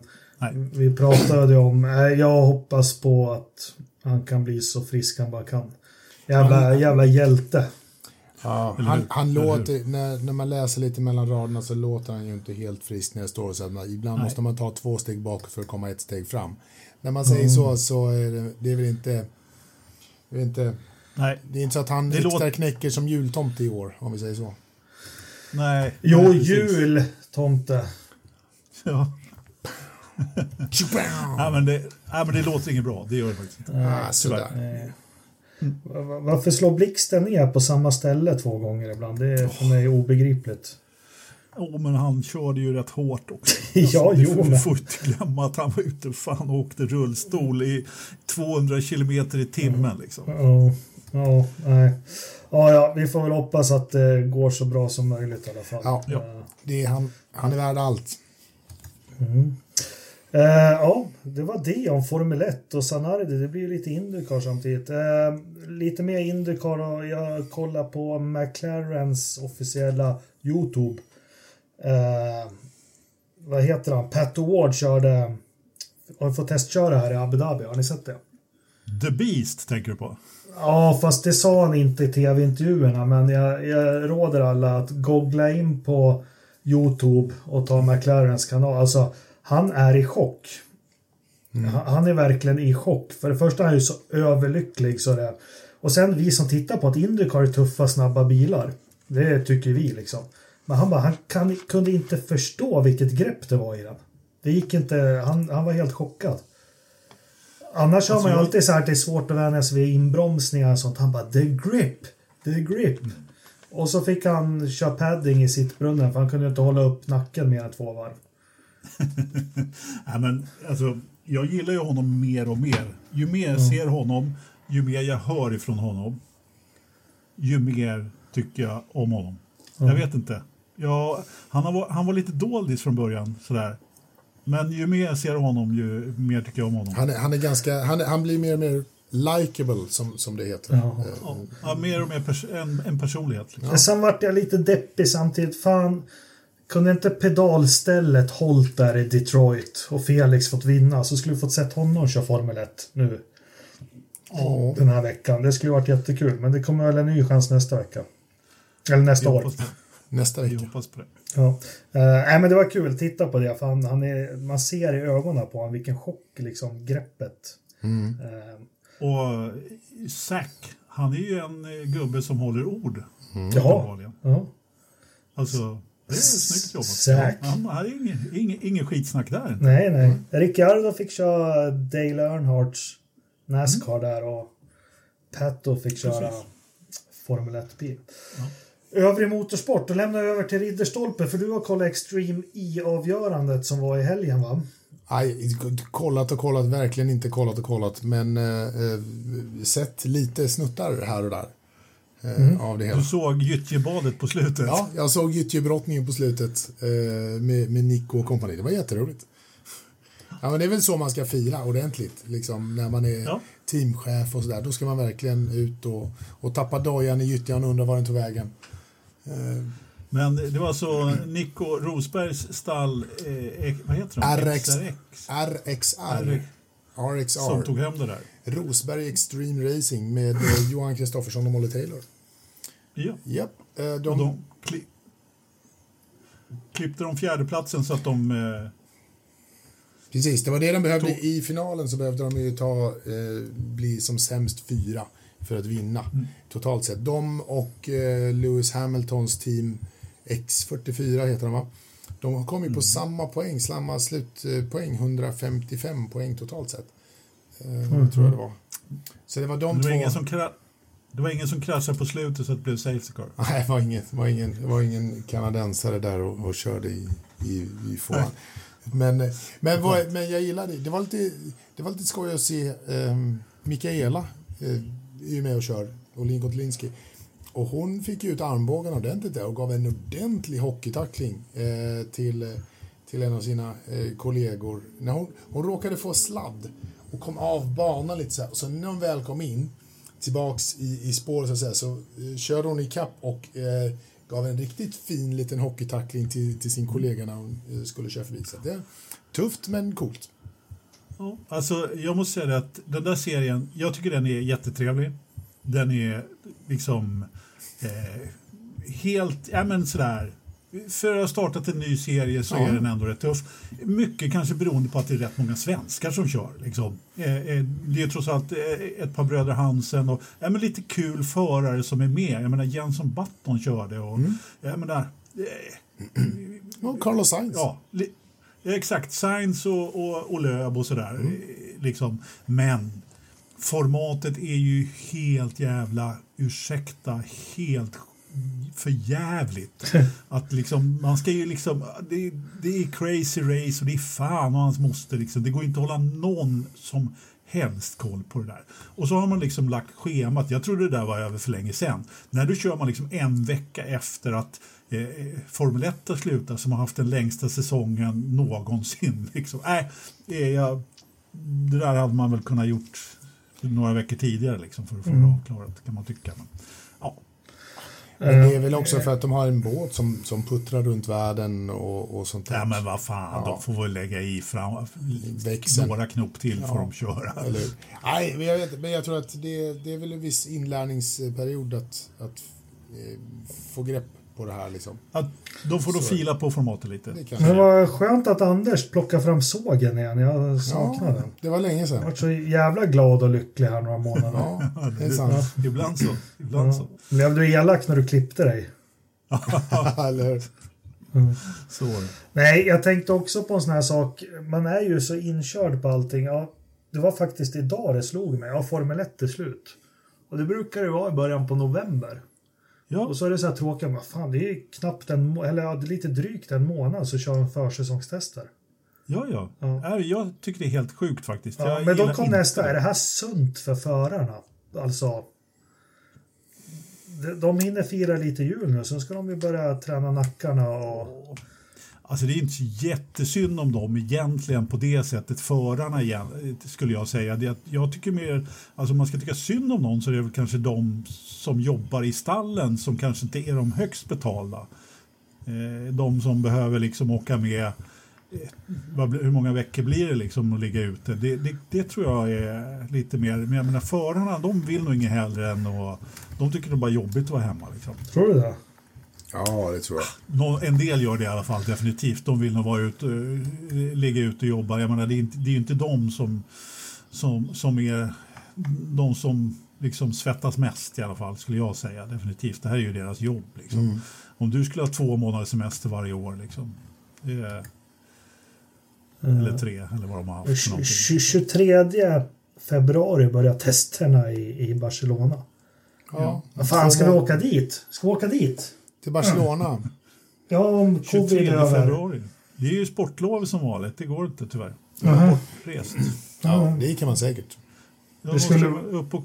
vi pratade om, eh, jag hoppas på att han kan bli så frisk han bara kan. Jävla, jävla hjälte. Ja, han, han låter, när, när man läser lite mellan raderna så låter han ju inte helt frisk när jag står så att ibland Nej. måste man ta två steg bakåt för att komma ett steg fram. När man säger mm. så så är det, det är väl inte, det är inte, Nej. det är inte så att han extra låter... knäcker som jultomte i år om vi säger så. Nej. Jo, jultomte. Ja. ja, men det, ja, men det låter inget bra. Det gör det faktiskt inte. Ah, sådär. Varför slår blixten ner på samma ställe två gånger ibland? Det är för mig obegripligt. Jo, oh, men han körde ju rätt hårt också. ja, alltså, jo, får, men... får inte glömma att han var ute fan och åkte rullstol i 200 kilometer i timmen. Mm. Liksom. Ja, ja, nej. Ja, ja, vi får väl hoppas att det går så bra som möjligt i alla fall. Ja, ja. Det är han, han är värd allt. Mm. Uh, ja, det var det om Formel 1 och Sanardi. Det blir lite Indycar samtidigt. Uh, lite mer Indycar och jag kollar på McLarens officiella Youtube. Uh, vad heter han? Pat Award körde, har fått testköra här i Abu Dhabi. Har ni sett det? The Beast tänker du på? Ja, fast det sa han inte i tv-intervjuerna. Men jag, jag råder alla att googla in på Youtube och ta McLarens kanal. Alltså, han är i chock. Mm. Han är verkligen i chock. För det första är han ju så överlycklig så det Och sen vi som tittar på att Indycar är tuffa, snabba bilar. Det tycker vi liksom. Men han bara, han kan, kunde inte förstå vilket grepp det var i den. Det gick inte, han, han var helt chockad. Annars alltså, har man ju alltid så här att det är svårt att vänja sig vid inbromsningar och sånt. Han bara, the grip, the grip. Mm. Och så fick han köra padding i sittbrunnen för han kunde inte hålla upp nacken mer än två varv. ja, men, alltså, jag gillar ju honom mer och mer. Ju mer jag mm. ser honom, ju mer jag hör ifrån honom, ju mer tycker jag om honom. Mm. Jag vet inte. Jag, han, har, han var lite doldis från början. Sådär. Men ju mer jag ser honom, ju mer tycker jag om honom. Han, är, han, är ganska, han, är, han blir mer och mer likable som, som det heter. Ja. Ja, ja, mer och mer pers en, en personlighet. Liksom. Ja. Sen vart jag lite deppig samtidigt. Fan, kunde inte pedalstället hållt där i Detroit och Felix fått vinna så skulle vi fått sett honom köra Formel 1 nu. Oh. Den här veckan. Det skulle varit jättekul. Men det kommer väl en ny chans nästa vecka. Eller nästa år. Nästa vecka. Vi hoppas på det. Ja. Uh, men det var kul. Titta på det. För han, han är, man ser i ögonen på honom vilken chock liksom greppet. Mm. Uh, och Zack, han är ju en eh, gubbe som håller ord. Mm. Jaha. Ja. Alltså, det är snyggt jobbat. Zack. Han hade ingen, ingen, ingen skitsnack där. Nej, nej. Ricciardo fick köra Dale Earnhardts Nascar mm. där och Pato fick köra Precis. Formel 1-bil. Ja. Övrig motorsport, då lämnar jag över till Ridderstolpe för du har kollat Extreme E-avgörandet som var i helgen va? Nej, kollat och kollat, verkligen inte kollat och kollat, men eh, eh sett lite snuttar här och där. Eh, mm. av det hela. Du såg gyttjebadet på slutet? Ja, jag såg gyttjebrottningen på slutet eh, med, med Nico och kompani. Det var jätteroligt. Ja, men det är väl så man ska fira ordentligt, liksom, när man är ja. teamchef och sådär. Då ska man verkligen ut och, och tappa dojan i gyttjan och undra var den tog vägen. Eh. Men det var så Nico Rosbergs stall, eh, vad heter de? RX, RXR. RXR. Som tog hem det där. Rosberg Extreme Racing med eh, Johan Kristoffersson och Molly Taylor. Ja. Japp. Eh, de... de kli... klippte de fjärdeplatsen så att de... Eh... Precis, det var det de behövde. Tog... I finalen så behövde de ju ta, eh, bli som sämst fyra för att vinna mm. totalt sett. De och eh, Lewis Hamiltons team X44 heter de va? De kom ju på mm. samma poäng, samma slutpoäng, 155 poäng totalt sett. Eh, mm. tror jag det var. Så det var de det var två. Ingen som det var ingen som kraschade på slutet så att det blev safety car? Nej, det var ingen, var ingen, var ingen kanadensare där och, och körde i, i, i fåran. Men, men, vad, men jag gillade det. Det var lite, det var lite skoj att se um, Mikaela uh, är ju med och kör Olin Kotlinski. Och hon fick ut armbågen ordentligt där och gav en ordentlig hockeytackling eh, till, till en av sina eh, kollegor. När hon, hon råkade få sladd och kom av banan lite så här. Och så när hon väl kom in tillbaks i, i spåret så att säga så eh, körde hon i kapp och eh, gav en riktigt fin liten hockeytackling till, till sin kollega när hon eh, skulle köra förbi. Så det är tufft men coolt. Ja, alltså, jag måste säga att den där serien, jag tycker den är jättetrevlig. Den är liksom eh, helt, ja men sådär, för att ha startat en ny serie så Ja. är den ändå rätt tuff. Mycket kanske beroende på att det är rätt många svenskar som kör. Liksom. Eh, eh, det är trots allt eh, ett par bröder Hansen och ja, men lite kul förare som är med. Jag menar Jenson Button körde och jag menar, eh, Och Carlos Sainz. Ja, li- exakt. Science och, och, och Löb och sådär. eh, Liksom. Men formatet är ju helt jävla, ursäkta, helt för jävligt. Att liksom, man ska ju liksom, det, det är crazy race och det är fan och hans moster. Liksom. Det går inte att hålla någon som helst koll på det där. Och så har man liksom lagt schemat, jag trodde det där var över för länge sedan. När då kör man liksom en vecka efter att eh, Formel 1 har slutat som har haft den längsta säsongen någonsin. Liksom. Äh, jag, det där hade man väl kunnat gjort några veckor tidigare liksom, för att få det avklarat kan man tycka. Men. Men det är väl också för att de har en båt som, som puttrar runt världen och, och sånt där. ja, men vad fan, de får väl lägga i fram, Växeln. några knop till får de köra. Eller, nej, men jag, vet, men jag tror att det, det är väl en viss inlärningsperiod att, att eh, få grepp på det här. Liksom. Att, de får då Så. fila på formatet lite. Det, Men det var skönt att Anders plockade fram sågen igen. Jag saknar ja, den. det var länge Jag sedan. har varit så jävla glad och lycklig här några månader. Ja, det är sant. Ibland så. Ibland så. Ja. Blev du elak när du klippte dig? Eller hur? så. Nej, jag tänkte också på en sån här sak. Man är ju så inkörd på allting. Ja, det var faktiskt idag det slog mig. Ja, Formel 1 är slut. Och det brukar det vara i början på november. Ja, Och så är det så här tråkigt. Men fan, det är knappt en eller ja, lite drygt en månad så kör de försäsongstester. ja, ja. Ja. Nej, Jag tycker det är helt sjukt faktiskt. Ja, men då kom nästa. det. Är det här sunt för förarna? Alltså. de- hinner fira lite jul nu, så ska de ju börja träna nackarna och... Alltså det är inte så jättesynd om dem egentligen på det sättet, förarna igen, skulle jag säga. Det, att jag tycker mer, alltså om man ska tycka synd om någon så är det väl kanske de som jobbar i stallen som kanske inte är de högst betalda. Eh, de som behöver liksom åka med, eh, hur många veckor blir det liksom att ligga ute? Det, det, det tror jag är lite mer, men jag menar förarna de vill nog inget hellre än att, de tycker det är bara jobbigt att vara hemma liksom. Tror du det? Ja, det tror jag. En del gör det i alla fall definitivt. De vill nog vara ute, eh, ligga ute och jobba. Jag menar, det är inte, det är ju inte de som, som, som är de som liksom svettas mest i alla fall, skulle jag säga. Definitivt. Det här är ju deras jobb. Liksom. Om du skulle ha två månaders semester varje år, liksom, det är, eller tre, eller vad de har haft. för Tj- någonting. tj- 23 februari börjar testerna i, i Barcelona. Ja. Vad fan, ska vi åka dit? Ska vi åka dit? Till Barcelona. Ja, om covid 23 är över. februari. Det är ju sportlov som vanligt. Det går inte tyvärr. Aha. Rest. Ja, det kan man säkert. Jag, Det måste skulle- upp och,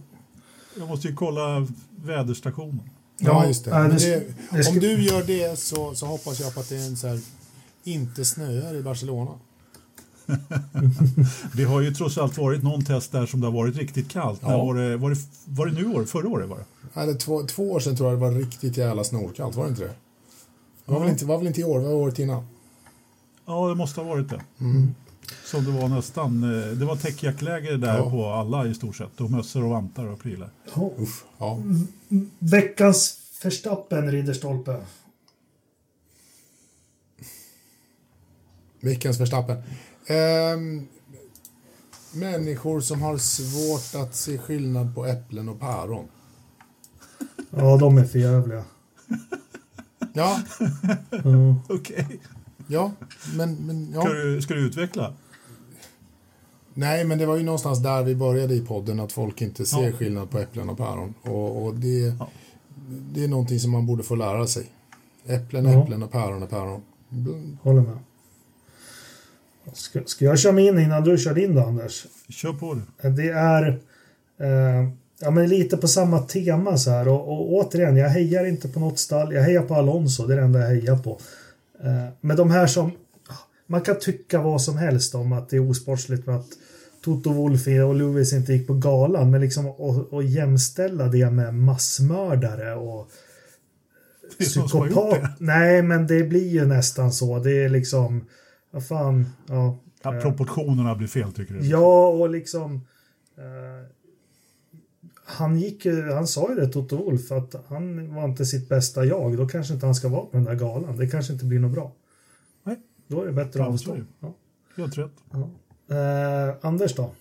jag måste ju kolla väderstationen. Ja, just det. det, det, det om skulle- du gör det så, så hoppas jag på att det är en så här, inte snöar i Barcelona. Det har ju trots allt varit någon test där som det har varit riktigt kallt. När Ja. var, det, var, det, var det nu år? Förra året var det? Eller två, två år sedan tror jag det var riktigt jävla snorkallt, var det inte det? Det var, väl inte, var väl inte i år, det var året innan. Ja, det måste ha varit det. Mm. Som det var nästan. eh, Det var täckjackläger där Ja. på alla i stort sett. Och mössor och vantar och prylar. Ja. Uff, ja. Veckans Verstappen, Ridderstolpe. Veckans Verstappen. Ehm, människor som har svårt att se skillnad på äpplen och päron. Ja, de är för jävliga. Ja, Ja. Okej. ja, men, men Ska, ja. du, ska du utveckla? Nej, men det var ju någonstans där vi började i podden att folk inte ser Ja. skillnad på äpplen och päron. Och, och det, Ja. det är någonting som man borde få lära sig. Äpplen, Ja. äpplen och päron är päron. Mm, Håller med. Ska, ska jag köra mig in innan du kör in då, Anders? Kör på det. Det är... Eh, ja, men lite på samma tema så här. Och, och återigen, jag hejar inte på något stall. Jag hejar på Alonso, det är det enda jag hejar på. Eh, men de här som... Man kan tycka vad som helst om att det är osportsligt med att Toto Wolff och Lewis inte gick på galan. Men liksom att jämställa det med massmördare och psykopat. Nej, men det blir ju nästan så. Det är liksom... Vad fan, ja. ja proportionerna blir fel tycker du? Ja, och liksom... Eh, han, gick, han sa ju det, Toto Wolf, att han var inte sitt bästa jag. Då kanske inte han ska vara på den där galan. Det kanske inte blir något bra. Nej. Då är det bättre att avstå. Ja. Helt rätt. Ja. Eh, Anders då?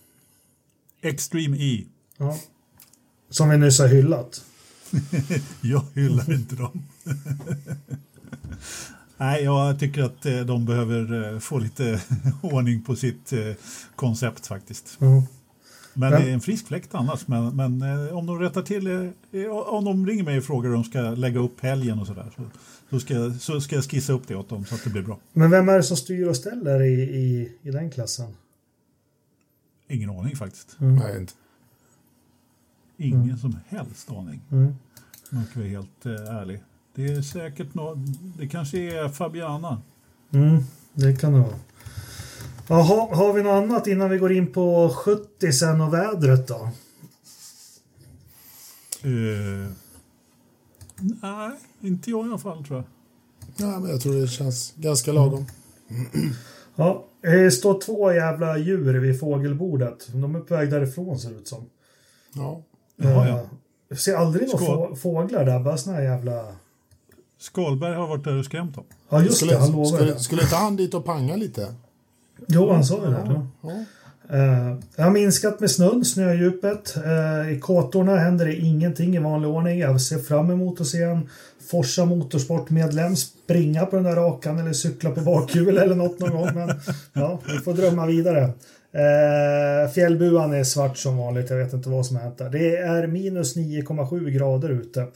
Extreme E. Ja. Som vi nyss har hyllat. jag hyllar inte dem. Nej, jag tycker att eh, de behöver eh, få lite ordning på sitt eh, koncept faktiskt. Mm. Men det är en frisk fläkt annars. Men, men om de rättar till, om de ringer mig och frågar hur de ska lägga upp helgen och sådär så, så, ska, så ska jag skissa upp det åt dem så att det blir bra. Men vem är det som styr och ställer i, i, i den klassen? Ingen aning faktiskt. Mm. Nej, inte. Ingen mm. som helst aning. Mm. Om jag ska vara helt eh, ärlig. Det är säkert något, det kanske är Fabiana. Mm, det kan det vara. Jaha, har vi något annat innan vi går in på 70 sen och vädret då? Uh, nej, inte jag i alla fall tror jag. Ja, men jag tror det känns ganska lagom. Ja, det står två jävla djur vid fågelbordet. De är på väg därifrån ser det ut som. Ja. Jaha, ja. Jag ser aldrig några fåglar där, bara såna här jävla... Skalberg har varit där och skrämt dem. Ja, just skulle, det. Han lovade skulle, skulle inte han dit och panga lite? Jo, han sa det. Ja. Ja. Uh, jag har minskat med snön, snödjupet. Uh, I kåtorna händer det ingenting i vanlig ordning. Jag ser fram emot att se en Forsa Motorsport-medlem springa på den där rakan eller cykla på bakhjul eller något någon gång. Men ja, vi får drömma vidare. Uh, fjällbuan är svart som vanligt. Jag vet inte vad som har hänt där. Det är minus 9,7 grader ute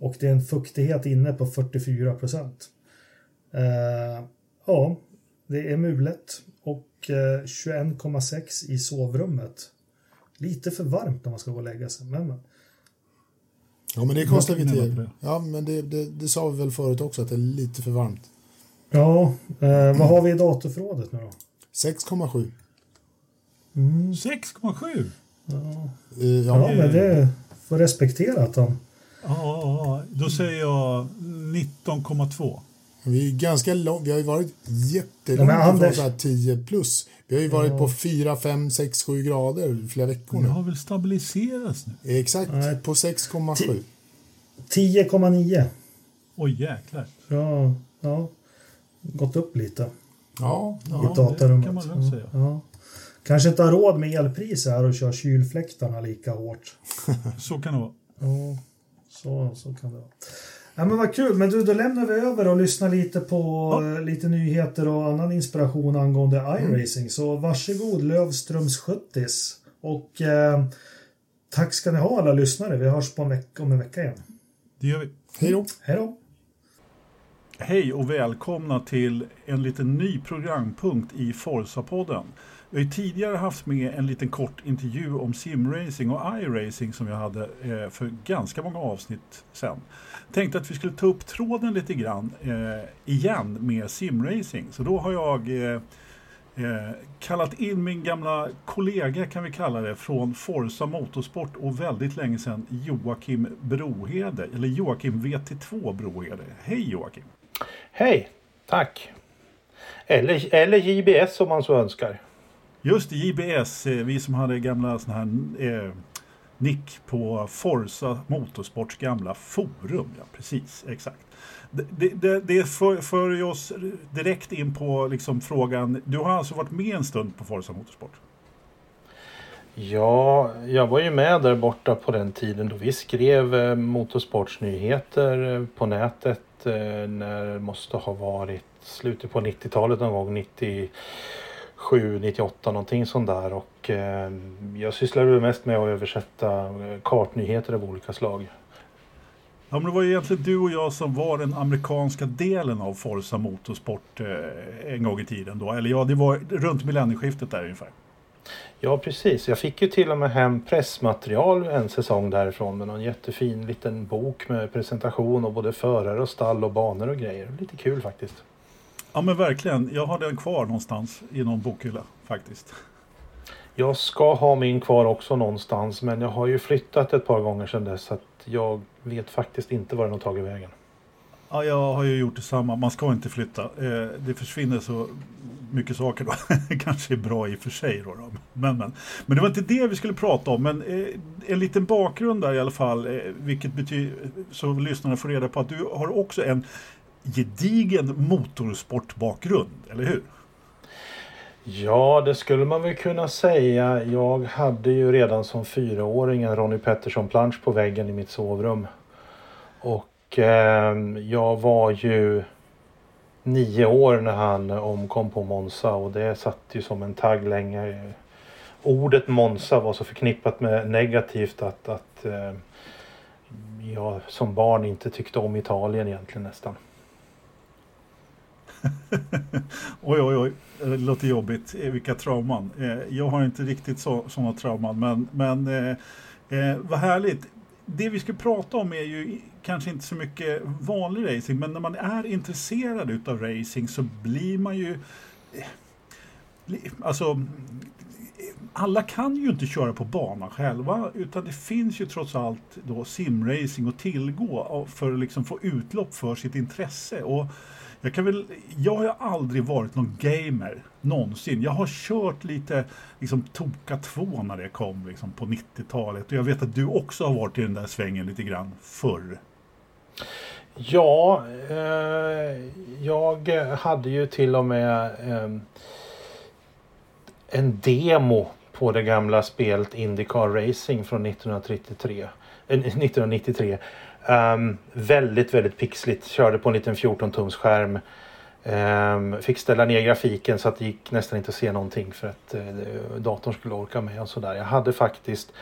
och det är en fuktighet inne på 44 procent. ja, det är mulet och 21,6 eh, i sovrummet. Lite för varmt när man ska gå och lägga sig. Men, Ja, men det kostar vi till. Ja, men det, det, det, sa vi väl förut också, att det är lite för varmt. Ja, eh, vad har vi i datorförrådet nu då? 6,7. Mm. 6,7? Ja. Uh, ja, ja, men det får respektera att de... Ja, då säger jag 19,2. Vi är ganska långt, vi har ju varit jättelångt ja, Anders... från 10 plus. Vi har ju varit ja. på 4, 5, 6, 7 grader flera veckor nu. Det har väl stabiliserats nu? Exakt, Nej. på 6,7. 10,9. Oj jäklar. Ja, ja. Gått upp lite. Ja, ja I datarummet. det kan man lugnt säga. Ja. Kanske inte har råd med elpriser här och kör kylfläktarna lika hårt. så kan det vara. Ja, så, så kan det vara. Ja, men vad kul, men du, då lämnar vi över och lyssnar lite på ja. lite nyheter och annan inspiration angående iRacing. Mm. Så varsågod Lövströms 70 Och eh, tack ska ni ha alla lyssnare. Vi hörs på en vecka, om en vecka igen. Det gör vi. Hej då. Hej då. Hej och välkomna till en liten ny programpunkt i Forza-podden. Jag har tidigare haft med en liten kort intervju om simracing och iRacing som jag hade eh, för ganska många avsnitt sen. Tänkte att vi skulle ta upp tråden lite grann eh, igen med simracing. Så då har jag eh, eh, kallat in min gamla kollega kan vi kalla det från Forza Motorsport och väldigt länge sedan Joakim Brohede, eller Joakim VT2 Brohede. Hej Joakim! Hej, tack! Eller, eller JBS om man så önskar. Just det, JBS, eh, vi som hade gamla såna här eh, nick på Forza Motorsports gamla forum. Ja, precis, exakt. Det, det, det för, för oss direkt in på liksom frågan, du har alltså varit med en stund på Forza Motorsport? Ja, jag var ju med där borta på den tiden då vi skrev eh, motorsportsnyheter eh, på nätet eh, när det måste ha varit slutet på 90-talet någon gång, 90 97, 98 någonting sånt där och eh, jag sysslade mest med att översätta eh, kartnyheter av olika slag. Ja, men det var egentligen du och jag som var den amerikanska delen av Forza Motorsport eh, en gång i tiden då. Eller ja, det var runt millennieskiftet där ungefär. Ja precis, jag fick ju till och med hem pressmaterial en säsong därifrån med någon jättefin liten bok med presentation av både förare och stall och banor och grejer. Lite kul faktiskt. Ja men verkligen, jag har den kvar någonstans i någon bokhylla faktiskt. Jag ska ha min kvar också någonstans men jag har ju flyttat ett par gånger sedan dess så att jag vet faktiskt inte var den har tagit vägen. Ja, jag har ju gjort detsamma. Man ska inte flytta. Eh, det försvinner så mycket saker då. kanske är bra i och för sig. Då, då. Men, men. men det var inte det vi skulle prata om. Men eh, en liten bakgrund där i alla fall. Eh, vilket betyder, så lyssnarna får reda på att du har också en gedigen motorsportbakgrund, eller hur? Ja, det skulle man väl kunna säga. Jag hade ju redan som fyraåring en Ronnie Pettersson-plansch på väggen i mitt sovrum. Och eh, jag var ju nio år när han omkom på Monza och det satt ju som en tagg länge. Ordet Monza var så förknippat med negativt att, att eh, jag som barn inte tyckte om Italien egentligen nästan. oj, oj, oj. Eh, det låter jobbigt. Eh, vilka trauman. Eh, jag har inte riktigt så, sådana trauman, men, men eh, eh, vad härligt. Det vi ska prata om är ju kanske inte så mycket vanlig racing, men när man är intresserad utav racing så blir man ju... Alltså, alla kan ju inte köra på banan själva utan det finns ju trots allt då simracing att tillgå för att liksom få utlopp för sitt intresse. Och jag, kan väl, jag har aldrig varit någon gamer någonsin. Jag har kört lite liksom Toka 2 när det kom liksom, på 90-talet. Och jag vet att du också har varit i den där svängen lite grann förr. Ja, eh, jag hade ju till och med eh, en demo på det gamla spelet Indycar Racing från 1933. Eh, 1993. Um, väldigt, väldigt pixligt. Körde på en liten 14 tums skärm. Um, fick ställa ner grafiken så att det gick nästan inte att se någonting för att uh, datorn skulle orka med och sådär. Jag hade faktiskt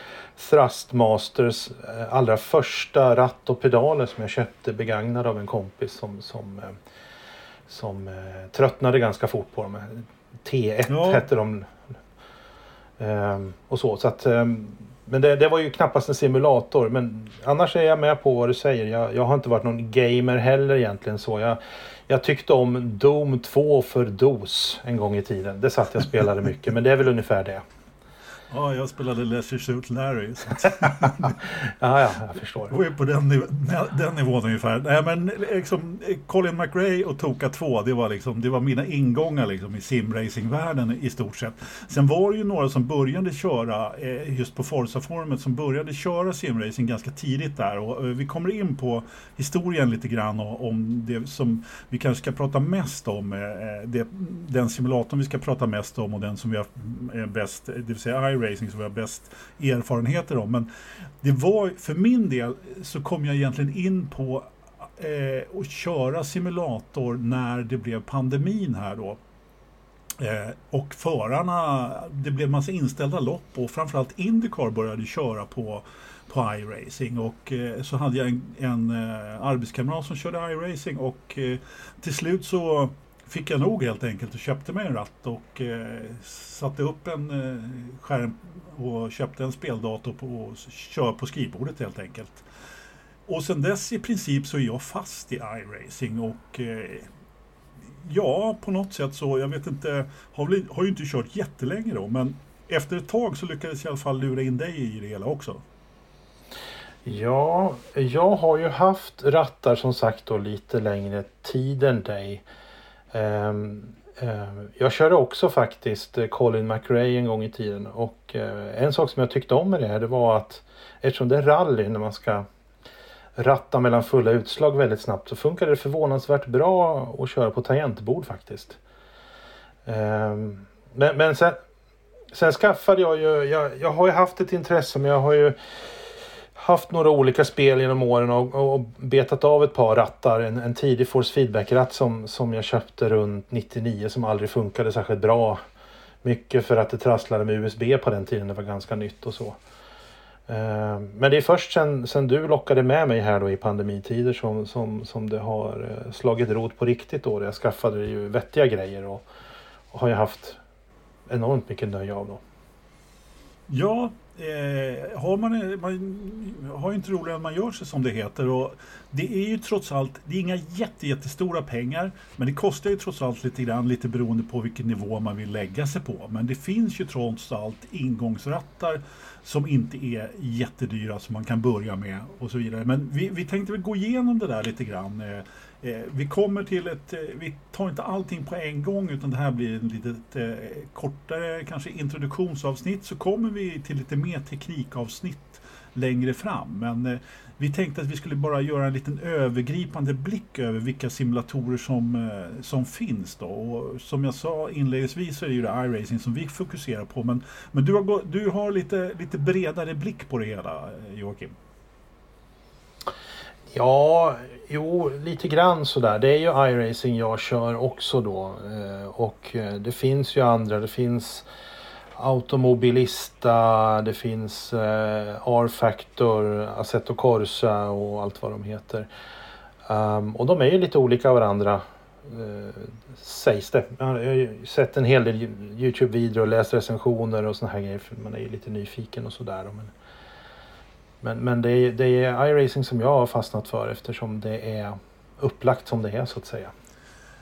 Thrustmasters uh, allra första ratt och pedaler som jag köpte begagnade av en kompis som, som, uh, som tröttnade ganska fort på dem. T1 ja. hette de. Um, och så. så att, men det, det, var ju knappast en simulator. Men annars är jag med på vad du säger. Jag, jag har inte varit någon gamer heller egentligen så. Jag, jag tyckte om Doom 2 för DOS en gång i tiden. Det satt jag och spelade mycket. Men det är väl ungefär det. Ja, jag spelade Leisure Suit Larry. ja, ja, jag förstår. Det var ju på den, niv den nivån ungefär. Nej, men liksom, Colin McRae och Toka 2, det var, liksom, det var mina ingångar liksom, i simracingvärlden i stort sett. Sen var det ju några som började köra, eh, just på Forza-forumet, som började köra simracing ganska tidigt där. Och, eh, vi kommer in på historien lite grann och, om det som vi kanske ska prata mest om. Eh, det, den simulatorn vi ska prata mest om och den som vi har bäst, det vill säga racing som vi har bäst erfarenheter om. Men det var, för min del så kom jag egentligen in på eh, att köra simulator när det blev pandemin här då. Eh, och förarna, det blev massa inställda lopp och framförallt Indycar började köra på, på iRacing. Och eh, så hade jag en, en eh, arbetskamrat som körde iRacing och eh, till slut så fick jag nog helt enkelt och köpte mig en ratt och eh, satte upp en eh, skärm och köpte en speldator på, och kör på skrivbordet helt enkelt. Och sen dess i princip så är jag fast i iRacing och eh, ja, på något sätt så, jag vet inte, har, väl, har ju inte kört jättelänge då, men efter ett tag så lyckades jag i alla fall lura in dig i det hela också. Ja, jag har ju haft rattar som sagt då lite längre tid än dig. Um, jag körde också faktiskt eh, Colin McRae en gång i tiden och uh, en sak som jag tyckte om med det här det var att eftersom det är rally när man ska ratta mellan fulla utslag väldigt snabbt så funkar det förvånansvärt bra att köra på tangentbord faktiskt. Um, men, men sen, sen skaffade jag ju, jag, jag har ju haft ett intresse men jag har ju haft några olika spel genom åren och, och betat av ett par rattar. En, en tidig Force Feedback-ratt som, som jag köpte runt 99 som aldrig funkade särskilt bra. Mycket för att det trasslade med USB på den tiden, det var ganska nytt och så. Eh, men det är först sen, sen du lockade med mig här då i pandemitider som, som, som det har eh, slagit rot på riktigt då. Jag skaffade ju vettiga grejer och, och har ju haft enormt mycket nöje av då. Ja, eh, har man, eh, man har ju inte roligare än man gör sig som det heter. Och det är ju trots allt, det är inga jätte, jättestora pengar. Men det kostar ju trots allt lite grann, lite beroende på vilken nivå man vill lägga sig på. Men det finns ju trots allt ingångsrattar som inte är jättedyra som man kan börja med och så vidare. Men vi, vi tänkte väl gå igenom det där lite grann. Eh, eh Eh, vi kommer till ett, eh, vi tar inte allting på en gång utan det här blir ett litet eh, kortare kanske introduktionsavsnitt så kommer vi till lite mer teknikavsnitt längre fram. Men vi tänkte att vi skulle bara göra en liten övergripande blick över vilka simulatorer som, som finns. Då. Och som jag sa inledningsvis så är det ju det iRacing som vi fokuserar på. Men, men du har, du har lite, lite bredare blick på det hela, Joakim. Ja, jo, lite grann sådär. Det är ju iRacing jag kör också då. Eh, och eh, det finns ju andra. Det finns Automobilista, det finns eh, R-Factor, Assetto Corsa och allt vad de heter. Ehm, och de är ju lite olika varandra sägs det. Jag har ju sett en hel del Youtube-videor och läst recensioner och såna här grejer för man är ju lite nyfiken och sådär. Men, men, men det, är, det är iRacing som jag har fastnat för eftersom det är upplagt som det är så att säga.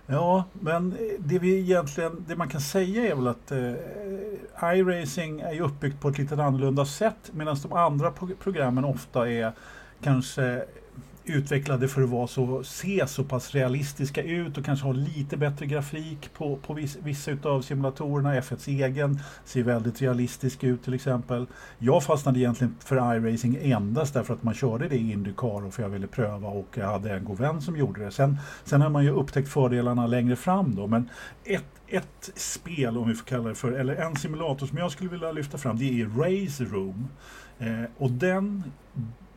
Ja, men det vi egentligen, det man kan säga är väl att eh, iRacing är uppbyggt på ett lite annorlunda sätt medan de andra programmen ofta är kanske utvecklade för att vara så, se så pass realistiska ut och kanske ha lite bättre grafik på, på viss, vissa av simulatorerna. F1s egen ser väldigt realistisk ut till exempel. Jag fastnade egentligen för iRacing endast därför att man körde det i Indycar och för jag ville pröva och jag hade en god vän som gjorde det. Sen, sen har man ju upptäckt fördelarna längre fram då men ett, ett spel, om vi får kalla det för, eller en simulator som jag skulle vilja lyfta fram, det är Race Room. Eh, och den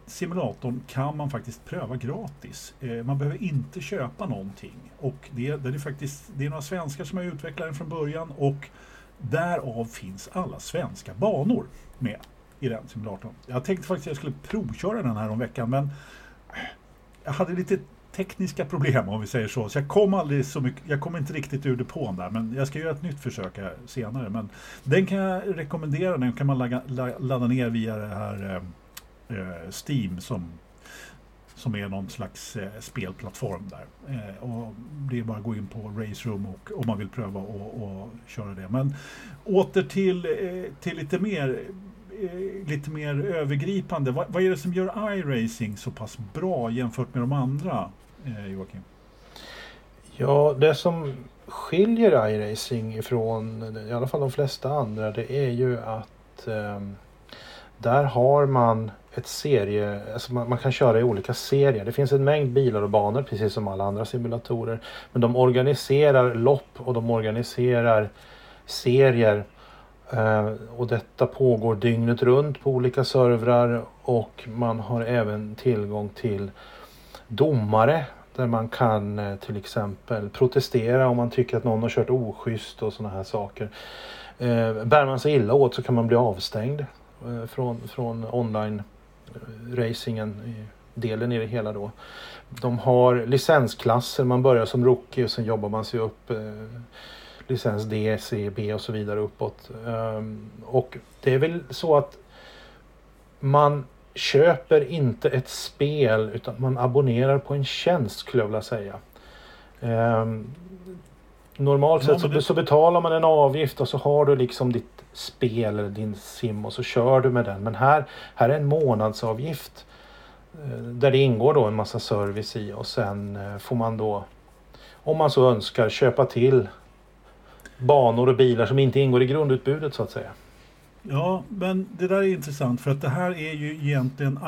simulatorn kan man faktiskt pröva gratis. Eh, man behöver inte köpa någonting. Och det, det, är faktiskt, det är några svenskar som har utvecklat den från början och därav finns alla svenska banor med i den simulatorn. Jag tänkte faktiskt att jag skulle provköra den här om veckan men jag hade lite tekniska problem om vi säger så. Så jag kom aldrig så mycket, jag kom inte riktigt ur depån där men jag ska göra ett nytt försök här senare. Men den kan jag rekommendera, den kan man ladda, ladda ner via det här eh, Eh, Steam som, som är någon slags eh, spelplattform där. Eh, och det är bara att gå in på Race Room och, om man vill pröva och, och köra det. Men åter till, eh, till lite mer eh, lite mer övergripande. Vad, vad, är det som gör iRacing så pass bra jämfört med de andra, eh, Joakim? Ja, det som skiljer iRacing ifrån i alla fall de flesta andra det är ju att eh, där har man ett serie, alltså man, man, kan köra i olika serier. Det finns en mängd bilar och banor precis som alla andra simulatorer. Men de organiserar lopp och de organiserar serier. Eh, och detta pågår dygnet runt på olika servrar och man har även tillgång till domare där man kan eh, till exempel protestera om man tycker att någon har kört oschysst och sådana här saker. Eh, bär man sig illa åt så kan man bli avstängd eh, från, från online racingen, delen i det hela då. De har licensklasser, man börjar som rookie och sen jobbar man sig upp eh, licens D, C, B och så vidare uppåt. Um, och det är väl så att man köper inte ett spel utan man abonnerar på en tjänst skulle jag vilja säga. Um, normalt ja, sett så, det... så, betalar man en avgift och så har du liksom ditt spel eller din sim och så kör du med den. Men här, här är en månadsavgift eh, där det ingår då en massa service i och sen eh, får man då om man så önskar köpa till banor och bilar som inte ingår i grundutbudet så att säga. Ja, men det där är intressant för att det här är ju egentligen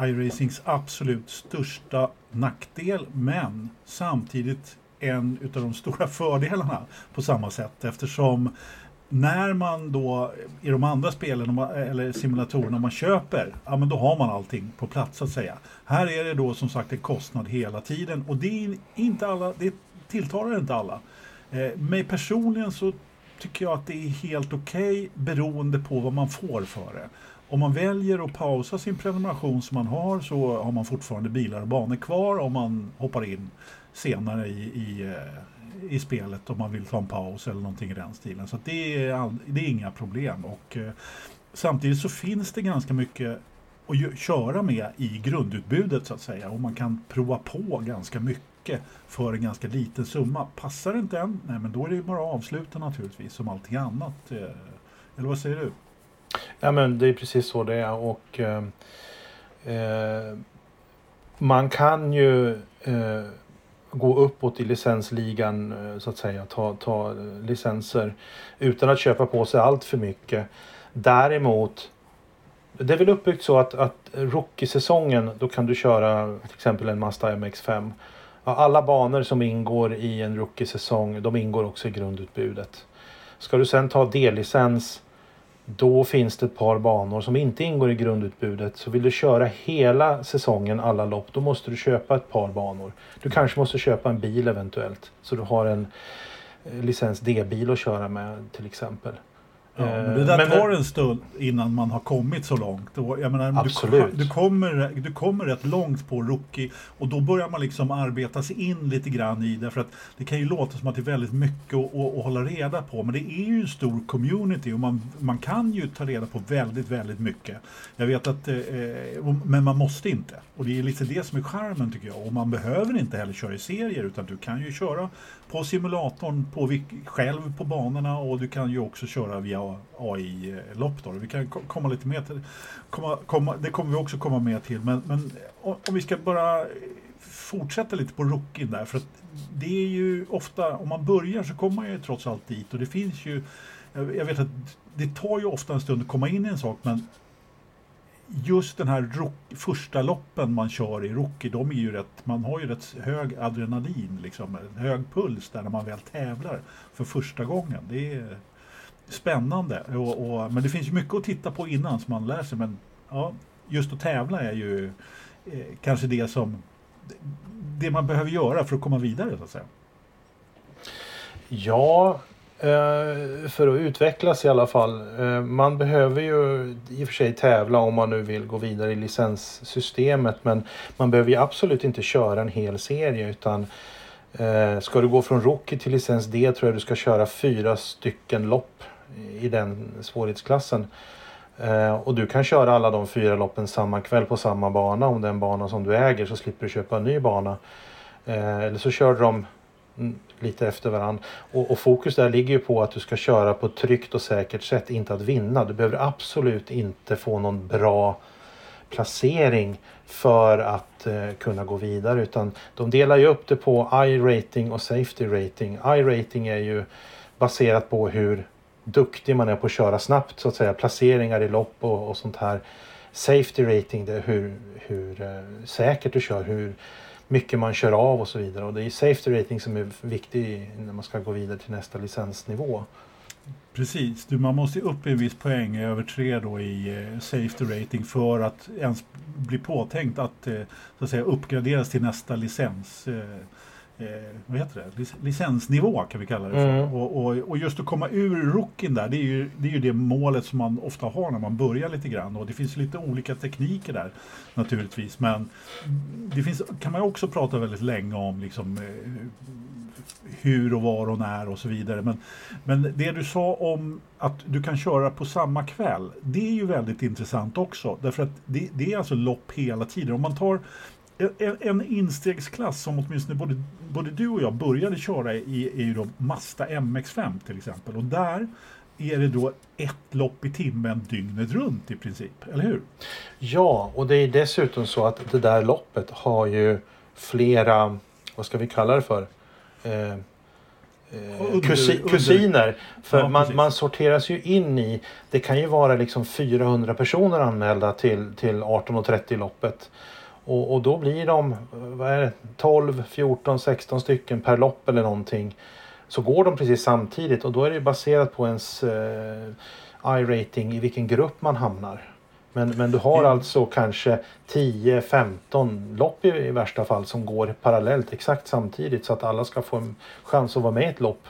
iRacings absolut största nackdel men samtidigt en utav de stora fördelarna på samma sätt eftersom när man då i de andra spelen eller simulatorerna man köper, ja men då har man allting på plats så att säga. Här är det då som sagt en kostnad hela tiden och det är inte alla, det tilltalar inte alla. Eh, mig personligen så tycker jag att det är helt okej okay, beroende på vad man får för det. Om man väljer att pausa sin prenumeration som man har så har man fortfarande bilar och banor kvar om man hoppar in senare i, i eh, i spelet om man vill ta en paus eller någonting i den stilen. Så det, är all, det är inga problem. Och, eh, samtidigt så finns det ganska mycket att köra med i grundutbudet så att säga och man kan prova på ganska mycket för en ganska liten summa. Passar det inte än, nej men då är det bara att avsluta naturligtvis som allting annat. Eh, eller vad säger du? Ja men det är precis så det är och eh, eh, man kan ju eh, gå uppåt i licensligan eh, så att säga, ta, ta eh, licenser utan att köpa på sig allt för mycket. Däremot det är väl uppbyggt så att, att rookie-säsongen då kan du köra till exempel en Mazda MX5. Alla banor som ingår i en rookie-säsong de ingår också i grundutbudet. Ska du sen ta D-licens då finns det ett par banor som inte ingår i grundutbudet. Så vill du köra hela säsongen, alla lopp, då måste du köpa ett par banor. Du kanske måste köpa en bil eventuellt. Så du har en eh, licens D-bil att köra med till exempel. Ja, men det där men, tar en stund innan man har kommit så långt. jag menar, absolut. Du, du, kommer, du kommer rätt långt på rookie och då börjar man liksom arbeta sig in lite grann i det. För att det kan ju låta som att det är väldigt mycket att, att, hålla reda på. Men det är ju en stor community och man, man kan ju ta reda på väldigt, väldigt mycket. Jag vet att, eh, men man måste inte. Och det är lite det som är charmen tycker jag. Och man behöver inte heller köra i serier utan du kan ju köra på simulatorn på, själv på banorna och du kan ju också köra via AI-lopp. Vi kan komma lite mer till komma, komma, det kommer vi också komma med till. Men, men om vi ska bara fortsätta lite på rookien där. För att det är ju ofta, om man börjar så kommer man ju trots allt dit och det finns ju jag vet att det tar ju ofta en stund att komma in i en sak men just den här rock, första loppen man kör i Rocky, de är ju rätt, man har ju rätt hög adrenalin, liksom, hög puls där när man väl tävlar för första gången. Det är spännande. Och, och, men det finns ju mycket att titta på innan som man lär sig. Men ja, just att tävla är ju eh, kanske det som det man behöver göra för att komma vidare så att säga. Ja, Eh, för att utvecklas i alla fall. Eh, man behöver ju i och för sig tävla om man nu vill gå vidare i licenssystemet men man behöver ju absolut inte köra en hel serie utan eh, ska du gå från Rookie till licens D tror jag du ska köra fyra stycken lopp i den svårighetsklassen. Och du kan köra alla de fyra loppen samma kväll på samma bana om det är en bana som du äger så slipper du köpa en ny bana. Eller så kör de Mm, lite efter varandra. Och, och, fokus där ligger ju på att du ska köra på ett tryggt och säkert sätt, inte att vinna. Du behöver absolut inte få någon bra placering för att eh, kunna gå vidare utan de delar ju upp det på I-rating och safety rating. I-rating är ju baserat på hur duktig man är på att köra snabbt så att säga, placeringar i lopp och, och sånt här. Safety rating det är hur, hur eh, säkert du kör, hur mycket man kör av och så vidare. Och det är safety rating som är viktig när man ska gå vidare till nästa licensnivå. Precis, du, man måste upp i en viss poäng över tre då i eh, safety rating för att ens bli påtänkt att, eh, så att säga, uppgraderas till nästa licens. Eh, eh, vad heter det? licensnivå kan vi kalla det för. Mm. Och, och, och, just att komma ur rookien där, det är, ju, det är ju det målet som man ofta har när man börjar lite grann. Och det finns lite olika tekniker där naturligtvis. Men det finns, kan man också prata väldigt länge om liksom, eh, hur och var och när och så vidare. Men, men det du sa om att du kan köra på samma kväll, det är ju väldigt intressant också. Därför att det, det är alltså lopp hela tiden. Om man tar en, en instegsklass som åtminstone både, både du och jag började köra i är ju då Mazda MX5 till exempel. Och där är det då ett lopp i timmen dygnet runt i princip, eller hur? Ja, och det är dessutom så att det där loppet har ju flera, vad ska vi kalla det för? Eh, under, kusi, kusiner. För ja, man, man, sorteras ju in i, det kan ju vara liksom 400 personer anmälda till, till 18.30 loppet. Och, och då blir de vad är det, 12, 14, 16 stycken per lopp eller någonting. Så går de precis samtidigt och då är det baserat på ens eh, I-rating i vilken grupp man hamnar. Men, men du har mm. alltså kanske 10-15 lopp i, i, värsta fall som går parallellt exakt samtidigt så att alla ska få en chans att vara med i ett lopp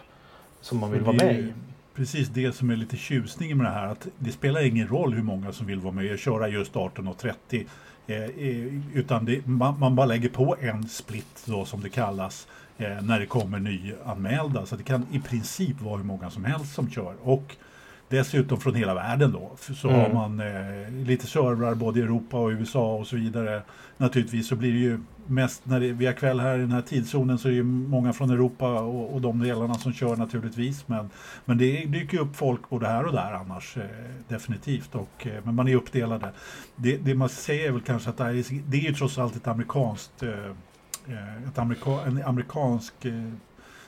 som man vill vara med i. Precis det som är lite tjusningen med det här att det spelar ingen roll hur många som vill vara med och köra just 18.30 Eh, eh, utan det, man, man, bara lägger på en split då som det kallas eh, när det kommer nyanmälda. Så det kan i princip vara hur många som helst som kör. Och dessutom från hela världen då. Så Mm. har man eh, lite servrar både i Europa och USA och så vidare. Naturligtvis så blir det ju mest när det, via kväll här i den här tidszonen så är det ju många från Europa och, och de delarna som kör naturligtvis. Men, men det dyker upp folk både här och där annars eh, definitivt. Och, eh, men man är uppdelade. Det, det man säger är väl kanske att det, är, det är ju trots allt ett amerikanskt eh, eh, ett amerika, en amerikansk eh,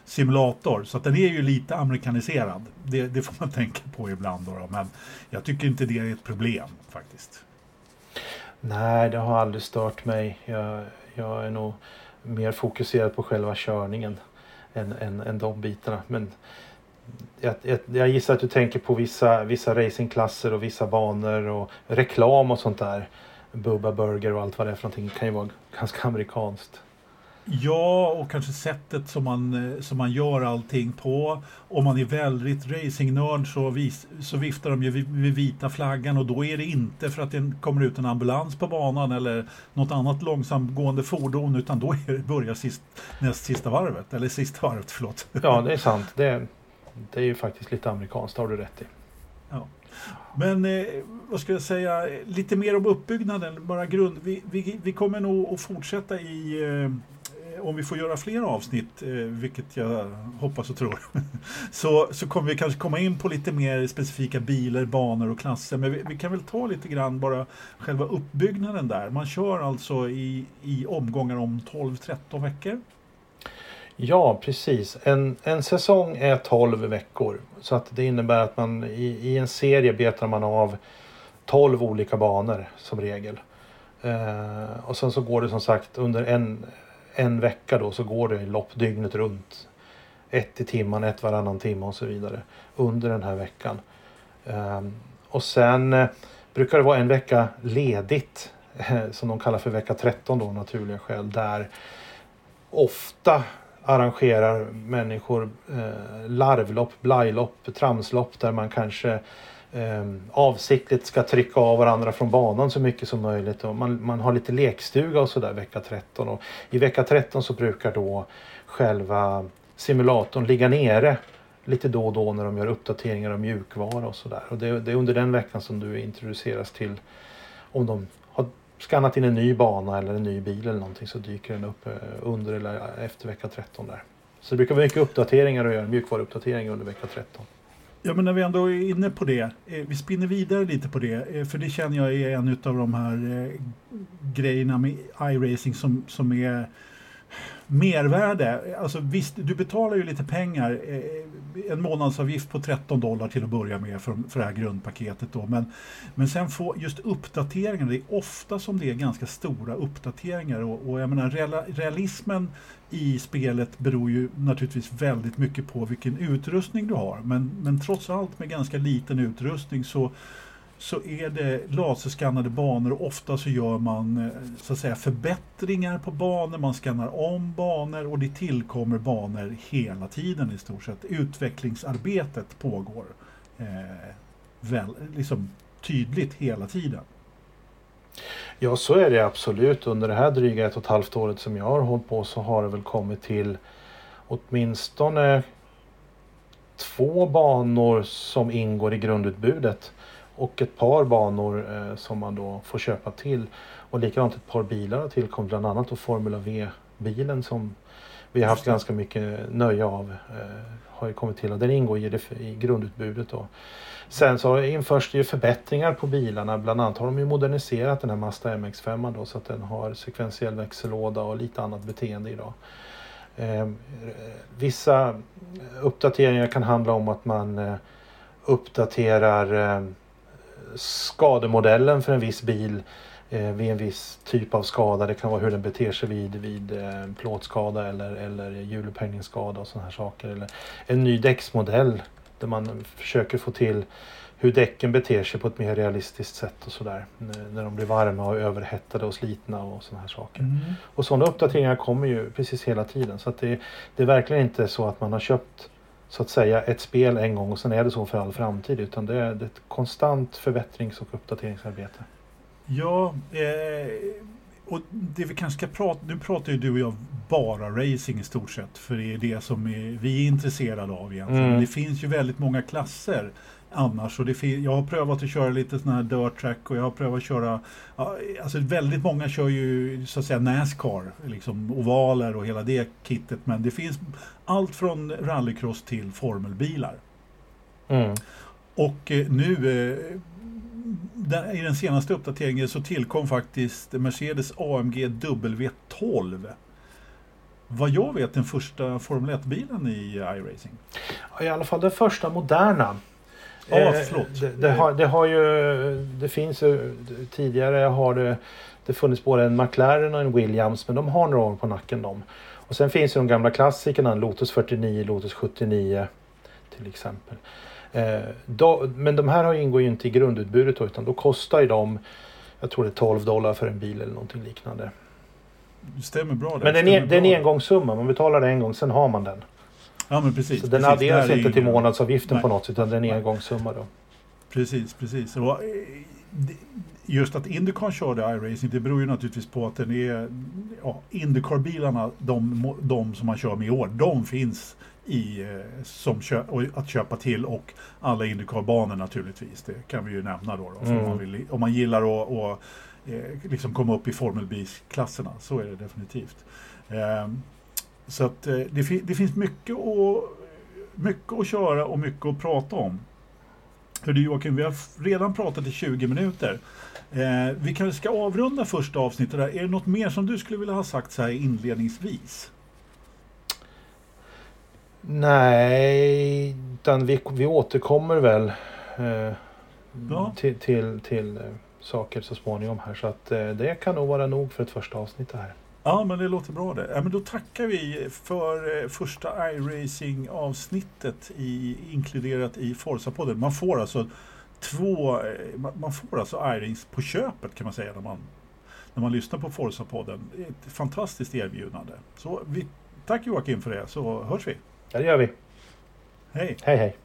simulator. Så att den är ju lite amerikaniserad. Det, det får man tänka på ibland. Då, då. Men jag tycker inte det är ett problem faktiskt. Nej, det har aldrig stört mig. Jag, jag är nog mer fokuserad på själva körningen än, än, än de bitarna. Men jag, jag, jag gissar att du tänker på vissa, vissa racingklasser och vissa banor och reklam och sånt där. Bubba Burger och allt vad det är för någonting kan ju vara ganska amerikanskt. Ja, och kanske sättet som man, eh, som man gör allting på. Om man är väldigt racingnörd så, vis, så viftar de ju vid vita flaggan och då är det inte för att det kommer ut en ambulans på banan eller något annat långsamgående fordon utan då är det börjar sist, näst sista varvet, eller sista varvet, förlåt. Ja, det är sant. Det, det är ju faktiskt lite amerikanskt, har du rätt i. Men eh, vad ska jag säga, lite mer om uppbyggnaden, bara grund. Vi, vi, vi kommer nog att fortsätta i, eh, Eh, om vi får göra fler avsnitt, eh, vilket jag hoppas och tror, så, så kommer vi kanske komma in på lite mer specifika bilar, banor och klasser. Men vi, vi kan väl ta lite grann bara själva uppbyggnaden där. Man kör alltså i, i omgångar om 12-13 veckor. Ja, precis. En, en säsong är 12 veckor. Så att det innebär att man i, i en serie betar man av 12 olika banor som regel. Eh, och sen så går det som sagt under en, en vecka då så går det lopp dygnet runt. Ett i timman, ett varannan timme och så vidare under den här veckan. Ehm, och sen eh, brukar det vara en vecka ledigt eh, som de kallar för vecka 13 då av naturliga skäl. Där ofta arrangerar människor eh, larvlopp, blajlopp, tramslopp där man kanske Ehm, avsiktligt ska trycka av varandra från banan så mycket som möjligt. Och man, man har lite lekstuga och sådär vecka 13. Och I vecka 13 så brukar då själva simulatorn ligga nere lite då och då när de gör uppdateringar av mjukvara och sådär. Och det, det är under den veckan som du introduceras till om de har skannat in en ny bana eller en ny bil eller någonting så dyker den upp eh, under eller efter vecka 13 där. Så det brukar vara mycket uppdateringar att göra, mjukvaruuppdateringar under vecka 13. Ja, men när vi ändå är inne på det, eh, vi spinner vidare lite på det, eh, för det känner jag är en av de här eh, grejerna med iRacing som, som är mervärde. Alltså visst, du betalar ju lite pengar, eh, en månadsavgift på 13 dollar till att börja med för, för det här grundpaketet då. Men, men sen få just uppdateringar, det är ofta som det är ganska stora uppdateringar och, och jag menar reala, realismen i spelet beror ju naturligtvis väldigt mycket på vilken utrustning du har. Men, men trots allt med ganska liten utrustning så så är det laserskannade banor och ofta så gör man eh, så att säga förbättringar på banor, man skannar om banor och det tillkommer banor hela tiden i stort sett. Utvecklingsarbetet pågår eh, väl, liksom tydligt hela tiden. Ja, så är det absolut. Under det här dryga ett och ett halvt året som jag har hållit på så har det väl kommit till åtminstone två banor som ingår i grundutbudet och ett par banor eh, som man då får köpa till. Och likadant ett par bilar har tillkommit, bland annat då Formula V-bilen som vi har haft ganska mycket nöje av. Eh, har ju kommit till och den ingår i, det, i grundutbudet. Då. Sen så införs det ju förbättringar på bilarna. Bland annat har de ju moderniserat den här Mazda MX-5 då så att den har sekventiell växellåda och lite annat beteende idag. Eh, vissa uppdateringar kan handla om att man eh, uppdaterar eh, skademodellen för en viss bil eh, vid en viss typ av skada. Det kan vara hur den beter sig vid, vid eh, plåtskada eller, eller hjulupphängningsskada och sådana här saker. Eller en ny däcksmodell där man försöker få till hur däcken beter sig på ett mer realistiskt sätt och sådär. När, de blir varma och överhettade och slitna och sådana här saker. Mm. Och sådana uppdateringar kommer ju precis hela tiden. Så det, det är verkligen inte så att man har köpt så att säga ett spel en gång och sen är det så för all framtid. Utan det är, det är ett konstant förbättrings och uppdateringsarbete. Ja, eh, och det vi kanske ska prata, nu pratar ju du och jag bara racing i stort sett, för det är det som är, vi är intresserade av egentligen. Mm. Men det finns ju väldigt många klasser. annars. Och det jag har prövat att köra lite sån här dirt track och jag har prövat att köra, alltså väldigt många kör ju så att säga Nascar, liksom ovaler och hela det kittet. Men det finns allt från rallycross till formelbilar. Mm. Och eh, i den senaste uppdateringen så tillkom faktiskt Mercedes AMG W12 vad jag vet den första Formel 1-bilen i iRacing. I alla fall den första moderna. Ja, eh, förlåt. Det, det, har, det har ju, det finns ju, tidigare har det, det funnits både en McLaren och en Williams men de har några år på nacken de. Och sen finns ju de gamla klassikerna, Lotus 49, Lotus 79 till exempel. Eh, men de här ingår ju inte i grundutbudet då, utan då kostar ju de, jag tror det är 12 dollar för en bil eller någonting liknande. Det stämmer bra. Det. Men det är, en engångssumma, man betalar det en gång, sen har man den. Ja men precis. Så den adderas inte till månadsavgiften Nej. på något sätt, utan det är en engångssumma då. Precis, precis. Och eh, just att Indycar körde iRacing, det beror ju naturligtvis på att den är... Ja, Indycar-bilarna, de, de som man kör med i år, de finns i, eh, som kö, att köpa till och alla Indycar-banor naturligtvis. Det kan vi ju nämna då. då mm. om, man vill, om man gillar att och, eh, liksom komma upp i Formel B-klasserna, så är det definitivt. Eh, så att eh, det, fi det, finns mycket att, mycket att köra och mycket att prata om. Hördu Joakim, vi har redan pratat i 20 minuter. Vi kanske ska avrunda första avsnittet där. Är det något mer som du skulle vilja ha sagt så här inledningsvis? Nej, utan vi, vi återkommer väl eh, ja. till, till, till eh, saker så småningom här. Så att eh, det kan nog vara nog för ett första avsnitt det här. Ja, men det låter bra det. Ja, men då tackar vi för eh, första iRacing avsnittet i, inkluderat i Forza-podden. Man får alltså två, eh, man får alltså iRacing på köpet kan man säga när man, när man lyssnar på Forza-podden. Ett fantastiskt erbjudande. Så vi, tack Joakim för det, så hörs vi. Ja, det gör vi. Hej. Hej, hej.